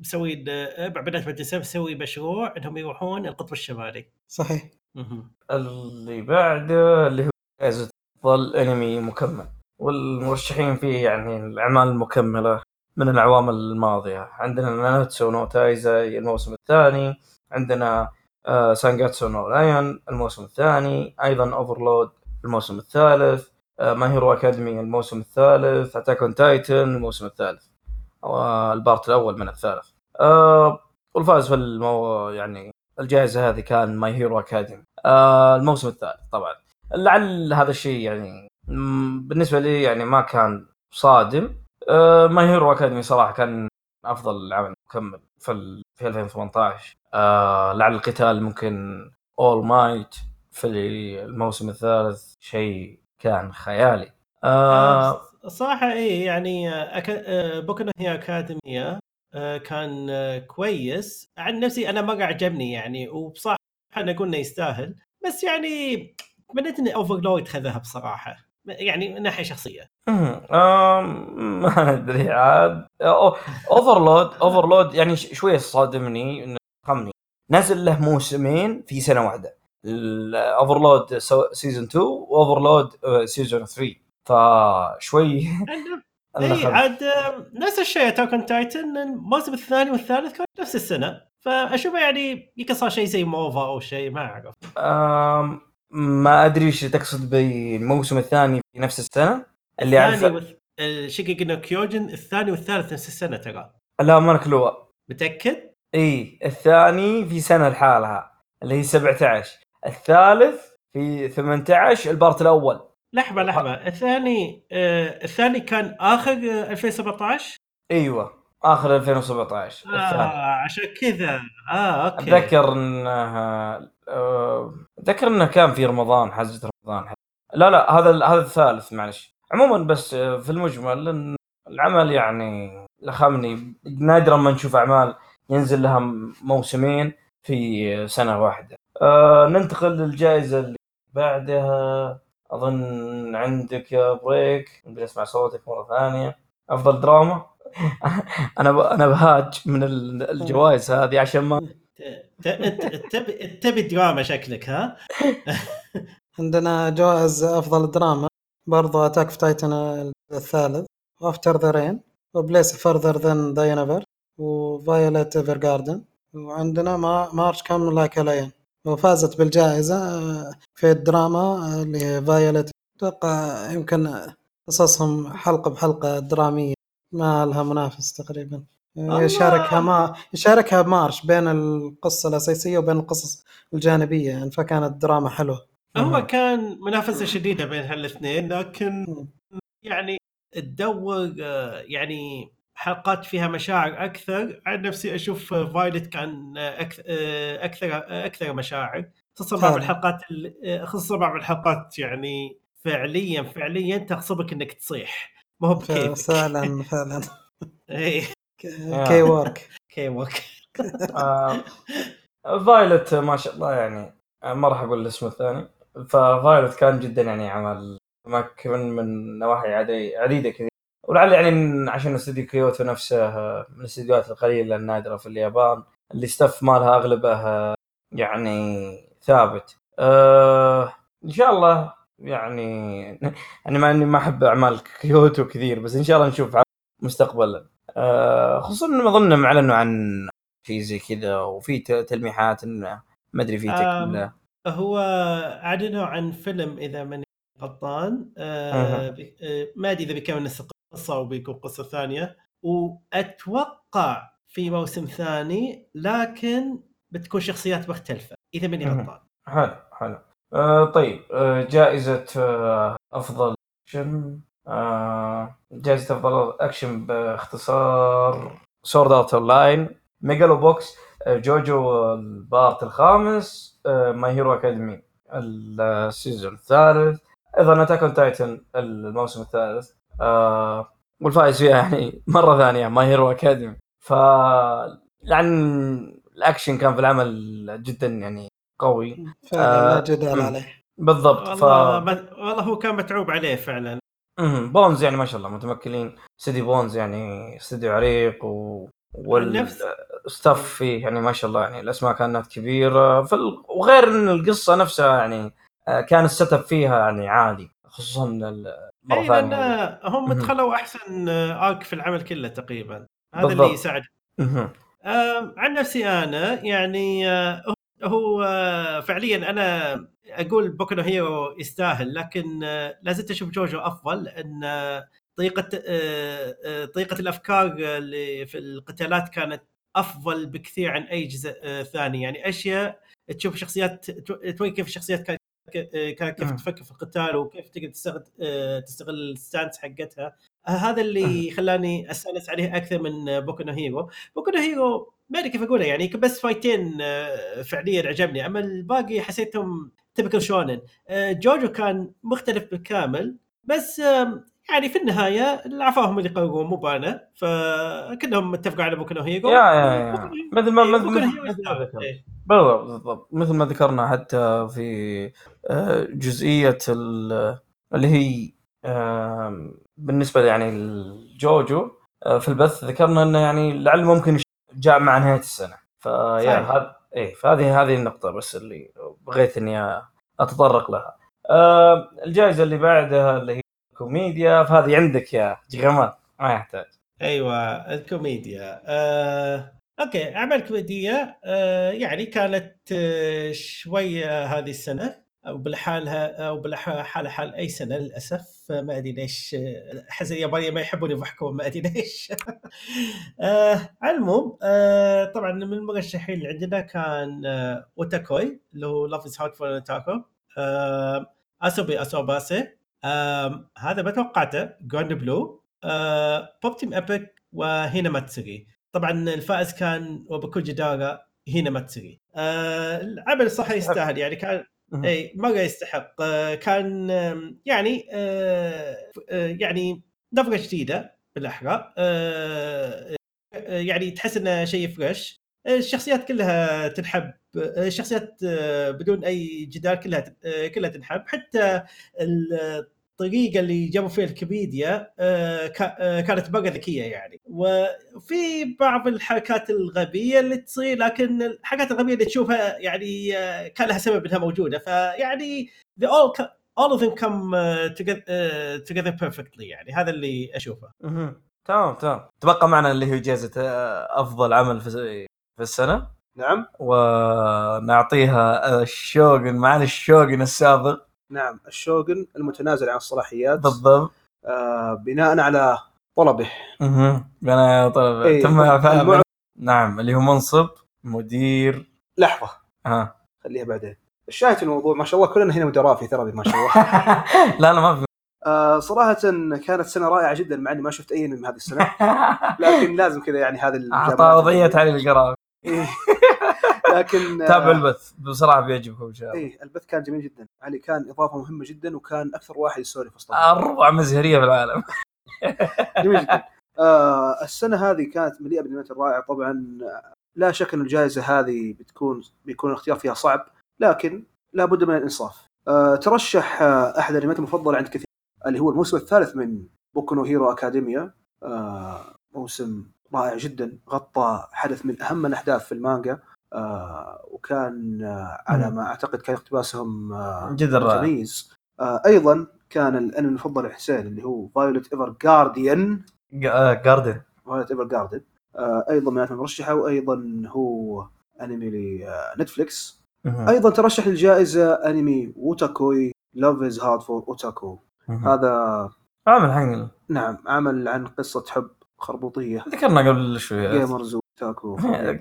مسوين أربع بنات مدرسه مسوي مشروع إنهم يروحون القطب الشمالي. صحيح. اللي بعده اللي هو جائزة أفضل أنمي مكمل. والمرشحين فيه يعني الأعمال المكملة من الأعوام الماضية. عندنا ناناتسو نو تايزاي الموسم الثاني. عندنا آه سانجاتسو نو لايون الموسم الثاني. أيضا Overlord الموسم الثالث. آه My Hero Academia الموسم الثالث. Attack on Titan الموسم الثالث. وال part الأول من الثالث. آه والفائز في المو... يعني الجائزة هذه كان My Hero Academia آه الموسم الثالث طبعا. لعل هذا الشيء يعني بالنسبة لي يعني ما كان صادم. آه My Hero Academia صراحة كان أفضل عمل مكمل في. في 2018 آه لعل القتال ممكن All Might في الموسم الثالث شيء كان خيالي. آه آه، صراحة إيه يعني آه،. آه، بوكو هيرو أكاديميا آه، كان كويس. عن نفسي أنا ما عجبني يعني وبصراحة أنا قلنا يستاهل. بس يعني تمنيت ان Overlord خذها بصراحة. يعني من ناحية شخصية. ما أدري عاد. Overlord Overlord يعني ش- شوية صادمني إنه خمني. نزل له موسمين في سنة واحدة. Overlord season 2 و Overlord season 3 فشوي إي عاد نفس الشيء on Titan الموسم الثاني والثالث كان نفس السنة. فأشوفه يعني يمكن صار شيء زي موفا أو شيء ما أعرف. ما أدري إيش تقصد بالموسم الثاني في نفس السنة. اللي الثاني اعرف والث... شينجيكي نو كيوجن الثاني والثالث نفس السنة ترى. لا ما كلوة. متأكد؟ إي الثاني في سنة لحالها اللي هي 17 الثالث في 18 ال part الأول. لحظة لحظة. الثاني آه الثاني كان آخر آه 2017 أيوه آخر 2017 آه الثاني. عشان كذا. آه okay. أتذكر انه آه، أتذكر إنه كان في رمضان حزة رمضان. لا لا هذا هذا الثالث معلش. عموما بس آه، في المجمل العمل يعني لخمني نادرا ما نشوف أعمال ينزل لها موسمين في سنة واحدة. آه ننتقل للجائزة اللي بعدها. أظن عندك يا بريك. نبي نسمع صوتك مرة ثانية. أفضل دراما. أنا ب... أنا بهاج من ال- الجوائز هذه عشان ما تبي تبي دراما شكلك ها؟ عندنا جوائز أفضل دراما. برضو Attack on Titan الثالث و After the Rain و Place Further Than the Universe و Violet Evergarden وعندنا ما March Comes in Like a Lion وفازت بالجائزة آه، في الدراما آه، اللي هي Violet أتوقع يمكن قصصهم حلقة بحلقة درامية. ما لها منافس تقريبا. الله. يشاركها ما يشاركها March بين القصة الأساسية وبين القصص الجانبية يعني فكانت دراما حلوة. هو كان منافسة شديدة بين هالاثنين لكن. يعني تدور آه، يعني حلقات فيها مشاعر أكثر عن نفسي أشوف فايلت كان آه، آه، أكثر آه، أكثر مشاعر خصوصا بعض. الحلقات ال- آه، خصوصا بعض الحلقات يعني فعليا فعليا تغصبك إنك تصيح. ما هو بكيفك. فعلا فعلا اي كي وورك كي ووك آه، Violet ما شاء الله يعني آه، ما راح أقول الاسم الثاني. ف Violet كان جدا يعني عمل ممكن من نواحي عدي- عديدة كثير ولعل يعني عشان استوديو كيوتو نفسه من الاستديوهات القليلة النادرة في اليابان اللي staff مالها أغلبه يعني ثابت. آه إن شاء الله يعني يعني مع اني ما أحب أعمال كيوتو كثير بس إن شاء الله نشوف مستقبلا. آه خصوصا إنه أظن أعلنوا عن شيء زي كذا وفي تلميحات إنه ما أدري في تكمله هو أعلنوا عن فيلم إذا ماني غلطان. بي- آه، ما أدري إذا بيكمل نفس القصة أو بيكون قصة ثانية. وأتوقع في موسم ثاني لكن بتكون شخصيات مختلفة إذا ماني. غلطان. حلو حلو. آه طيب آه جائزة آه أفضل اكشن آه جائزة أفضل اكشن باختصار Sword Art Online Megalo Box جوجو ال part الخامس My Hero Academia ال season الثالث. أيضا Attack on Titan الموسم الثالث. آه والفائز فيها يعني مرة ثانية My Hero Academia ف لأن الأكشن كان في العمل جدا يعني قوي. فعلا آه، لا جدال. عليه. بالضبط ف والله ما- والله هو كان متعوب عليه فعلا. مهم. بونز يعني ما شاء الله متمكنين. سيدي بونز يعني استديو عريق و وال staff فيه يعني ما شاء الله يعني الأسماء كانت كبيرة. فال... وغير إن القصة نفسها يعني آه، كان ال setup فيها يعني عالي خصوصا ال- مرة ثانية هم مهم. دخلوا أحسن arc في العمل كله تقريبا. هذا بالضبط. اللي يساعد عن نفسي أنا يعني آه، هو آه، فعليا أنا أقول بوكو هيرو يستاهل لكن آه، لا زلت أشوف جوجو أفضل آه، طريقة طريقة الأفكار اللي في القتالات كانت أفضل بكثير عن أي جزء ثاني. يعني أشياء تشوف شخصيات تو- توري كيف الشخصيات كانت كيف مم. تفكر في القتال وكيف تقدر تستغل آه، تستغل ال stands حقتها. آه، هذا اللي خلاني أستأنس عليه أكثر من بوكو هيرو بوكو هيرو ما أدري كيف اقولها يعني بس فايتين آه، فعليا عجبني. أما الباقي حسيتهم تبكل شونن. آه، جوجو كان مختلف بالكامل بس يعني في النهاية اللي عفاهم اللي قرروا مو بانا فكلهم اتفقوا على بوكو نو هيرو يا يا يا مثل ما إيه، مثل ما. إيه. بالضبط بالضبط مثل ما ذكرنا حتى في آه، جزئية ال- اللي هي آم، بالنسبة يعني الجوجو آه، في البث ذكرنا إنه يعني لعل ممكن جاء مع نهاية السنة فيا. هذا إيه فهذه هذه النقطة بس اللي بغيت إني أتطرق لها. آه، الجائزة اللي بعدها اللي هي كوميديا فهذه عندك يا جغمات ما يحتاج. أيوه الكوميديا. آه، أوكي أعمال كوميدية. آه، يعني كانت آه، شوية هذه السنة أو بالحالها أو بالحال حال أي سنة للأسف. آه، ما أدري ليش آه، أحس اليابانيين ما يحبون يضحكون ما أدري ليش. آه، على العموم آه، طبعا من المرشحين اللي عندنا كان آه، أوتاكوي اللي هو Love is Hard for Otaku آسوبي أسوباسي. هذا ما توقعته Grand Blue. Pop Team Epic وهينا ماتسوري طبعا الفائز كان وبكل جدارة هينا ماتسوري آه، العمل صح يستاهل يعني كان إي مرة يستحق. كان يعني يعني نظرة جديدة بالأحرى. يعني تحس إنه شيء fresh الشخصيات كلها تنحب. الشخصيات بدون أي جدال كلها كلها تنحب. حتى الطريقة اللي جابوا فيها الكوميديا آه، آه، كانت مره ذكيه يعني. وفي بعض الحركات الغبية اللي تصير لكن الحركات الغبية اللي تشوفها يعني آه، كان لها سبب إنها موجودة. فيعني they all all of them come together, together perfectly يعني. هذا اللي أشوفه. تمام تمام. تبقى معنا اللي هي جائزة أفضل عمل في في السنة. نعم. ونعطيها الشوغن معنا الشوغن السابق. نعم الشوغن المتنازل عن الصلاحيات بالضبط. آه بناء على طلبه. أها أنا طلب إيه، تم المع- نعم اللي هو منصب مدير. لحظة. ها خليها بعدين. الشاهد في الموضوع ما شاء الله كلنا هنا مدراء في ثربي ما شاء الله. لا لا ما في. آه صراحة كانت سنة رائعة جدا مع إني ما شفت أي من هذه السنة. لكن لازم كذا يعني هذه الإجابات. اعطى وضعية علي القرار إيه. لكن آه، تابع البث بصراحة بيعجبكم إن شاء الله. إيه البث كان جميل جدا. علي كان إضافة مهمة جدا وكان أكثر واحد يسولف أصلا. اروع مزهرية في العالم. جميل جدا. آه السنة هذه كانت مليئة بالانميات الرائعة. طبعا آه، لا شك إن الجائزة هذه بتكون بيكون الاختيار فيها صعب لكن لابد من الإنصاف. آه ترشح آه أحد الأنميات المفضلة عند كثير اللي هو الموسم الثالث من بوكو نو هيرو اكاديميا آه موسم رائع جدا غطى حدث من أهم الأحداث في المانجا. آه وكان آه على. ما أعتقد كان اقتباسهم آه جدا رائع آه أيضا كان الانمي المفضل لحسين اللي هو Violet Evergarden garden Violet Evergarden آه أيضا من المرشحة وأيضا هو أنمي لنتفليكس أيضا ترشح للجائزة أنمي ووتاكوي Love is Hard for Otaku هذا عامل حق نعم عمل عن قصة حب خربوطية. ذكرنا قبل شوي. جيمرز وتاكو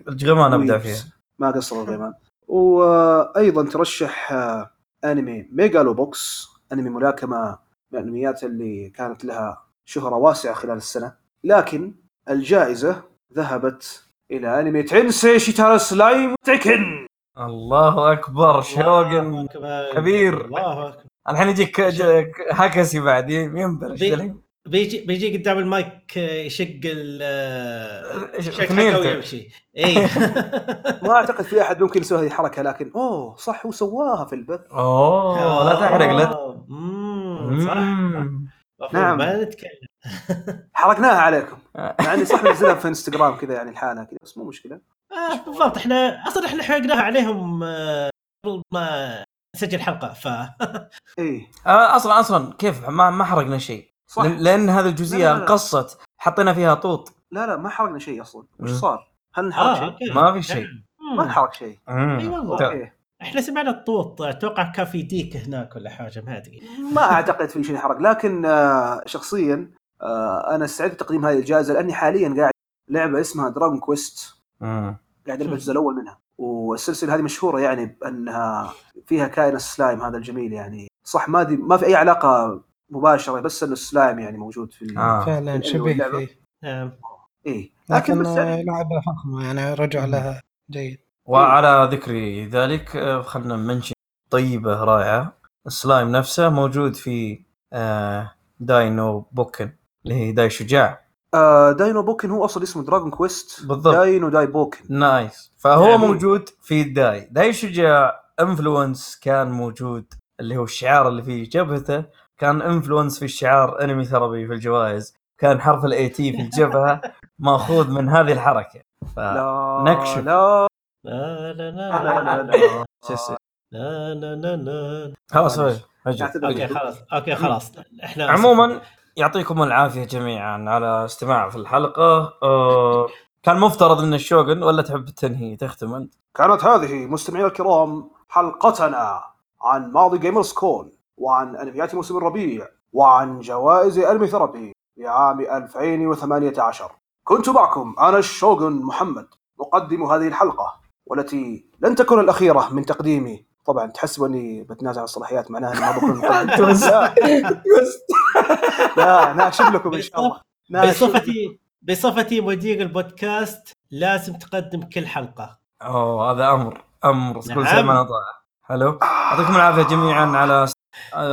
الجغمان ابدع فيها. ما قصروا غيمان وأيضا ترشح آه، أنمي ميجالو بوكس أنمي ملاكمة من الأنميات اللي كانت لها شهرة واسعة خلال السنة لكن الجائزة ذهبت إلى أنمي ترينسي شيتارا سلايم تيكن الله أكبر أكبر. كبير. الله أكبر. الحين يجيك هكسي بعد ينبرش بيجي بيجي قدام المايك يشق ال إيش- شق ثنينته. حكه ويمشي اي ما أعتقد في أحد ممكن يسوي هذه الحركة لكن أوه صح هو سواها في البث. أوه لا تحرق لا آه، صح. نعم. ما نتكلم. حرقناها عليكم. مع إني صح منزلها في إنستغرام كذا يعني لحالها كذا بس مو مشكلة. آه بالضبط. إحنا أصلا إحنا حرقناها عليهم آه، قبل ما نسجل حلقة ف آه، أصلا أصلا كيف؟ ما ما حرقنا شيء. صح لأن هذه الجزئية. انقصت حطينا فيها طوط لا لا ما حرقنا شيء أصلا وش. صار؟ هل نحرق آه شيء؟ أوكي ما في شيء. ما نحرق شيء. إي والله إحنا سمعنا الطوط أتوقع كان في ديك هناك ولا حاجة ما أدري ما أعتقد في شيء حرق لكن آه، شخصيا آه أنا سعيد بتقديم هذه الجائزة لأني حاليا قاعد لعبة اسمها Dragon Quest. قاعد ألعب الجزء الأول منها والسلسلة هذه مشهورة يعني بأنها فيها كائن السلايم هذا الجميل يعني صح ما دي ما في أي علاقة مباشرة بس انه السلايم يعني موجود في ال- آه. فعلا شبيه. فيه. نعم. إيه. لكن يعني لعبة فخمة يعني رجع لها جيد. وعلى ذكر ذلك آه، خلنا ن mention طيبة رائعة. السلايم نفسه موجود في آه، داينو بوكن اللي هي داي شجاع. آه داينو بوكن هو أصلا اسمه دراجون كويست بالضبط. داينو داي بوكن. نايس. فهو يعني- موجود في داي. داي شجاع انفلونس كان موجود اللي هو الشعار اللي في جبهته. كان انفلونس في الشعار انمي ثربي في الجوائز كان حرف الاي تي في الجبهة ماخوذ من هذه الحركة. ف... لا. لا. لا لا لا لا لا لا لا؟ لا. لا لا لا خلاص أوكي. خلاص. أوكي خلاص. إحنا عموما يعطيكم العافية جميعا على استماع في الحلقة. آه، كان مفترض ان الشوغن ولا تحب تنهي تختم أنت؟ كانت هذه مستمعينا الكرام حلقتنا عن ماضي جيمرز كون وعن انميات موسم الربيع وعن جوائز انمي ثربي لعام 2018 كنت معكم أنا الشوغن محمد مقدم هذه الحلقة والتي لن تكون الأخيرة من تقديمي. طبعا تحسبوا اني بتنازع عن الصلاحيات معناها إني ما بكون مقدم. لا. لا ناشف لكم إن شاء الله. بصفتي بصفتي مدير البودكاست لازم تقدم كل حلقة. أوه هذا أمر أمر. كل. سمع وطاعه حلو يعطيكم العافية جميعا على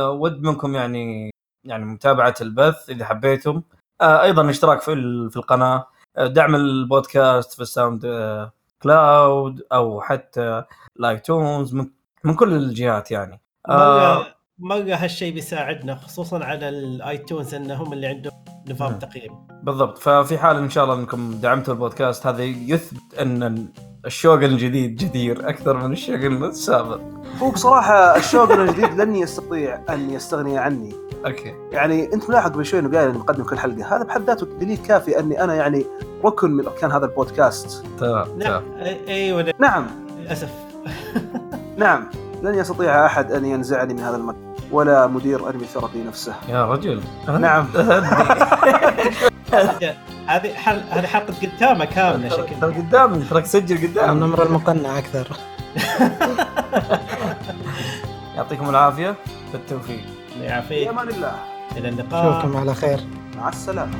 ود منكم يعني يعني متابعة البث إذا حبيتم. آه، أيضا اشتراك في في القناة. آه، دعم البودكاست في ال Sound آه، Cloud أو حتى ل iTunes من, من كل الجهات يعني. آه، مره مره هالشيء بيساعدنا خصوصا على ال iTunes إنهم اللي عندهم نظام. تقييم. بالضبط. ففي حال إن شاء الله إنكم دعمتوا البودكاست هذا يثبت أن الشوغن الجديد جدير أكثر من الشوغن السابق. هو بصراحة الشوغن الجديد لن يستطيع أن يستغني عني. أوكي. يعني أنت ملاحظ قبل شوي إنه قايل اني مقدم كل حلقة. هذا بحد ذاته دليل كافي أني أنا يعني ركن من أركان هذا البودكاست. تمام نعم. أيوه نعم. للأسف. نعم. لن يستطيع أحد أن ينزعني من هذا المكان. ولا مدير انمي ثيرابي نفسه يا رجل. نعم. هذه حل... هذه حلقة قدامه كاملة شكل ترى قدامي تراك سجل قدامي النمر المقنع أكثر. يعطيكم العافية بالتوفيق في يعافيك. أمان الله. إلى اللقاء. أشوفكم على خير. مع السلامة.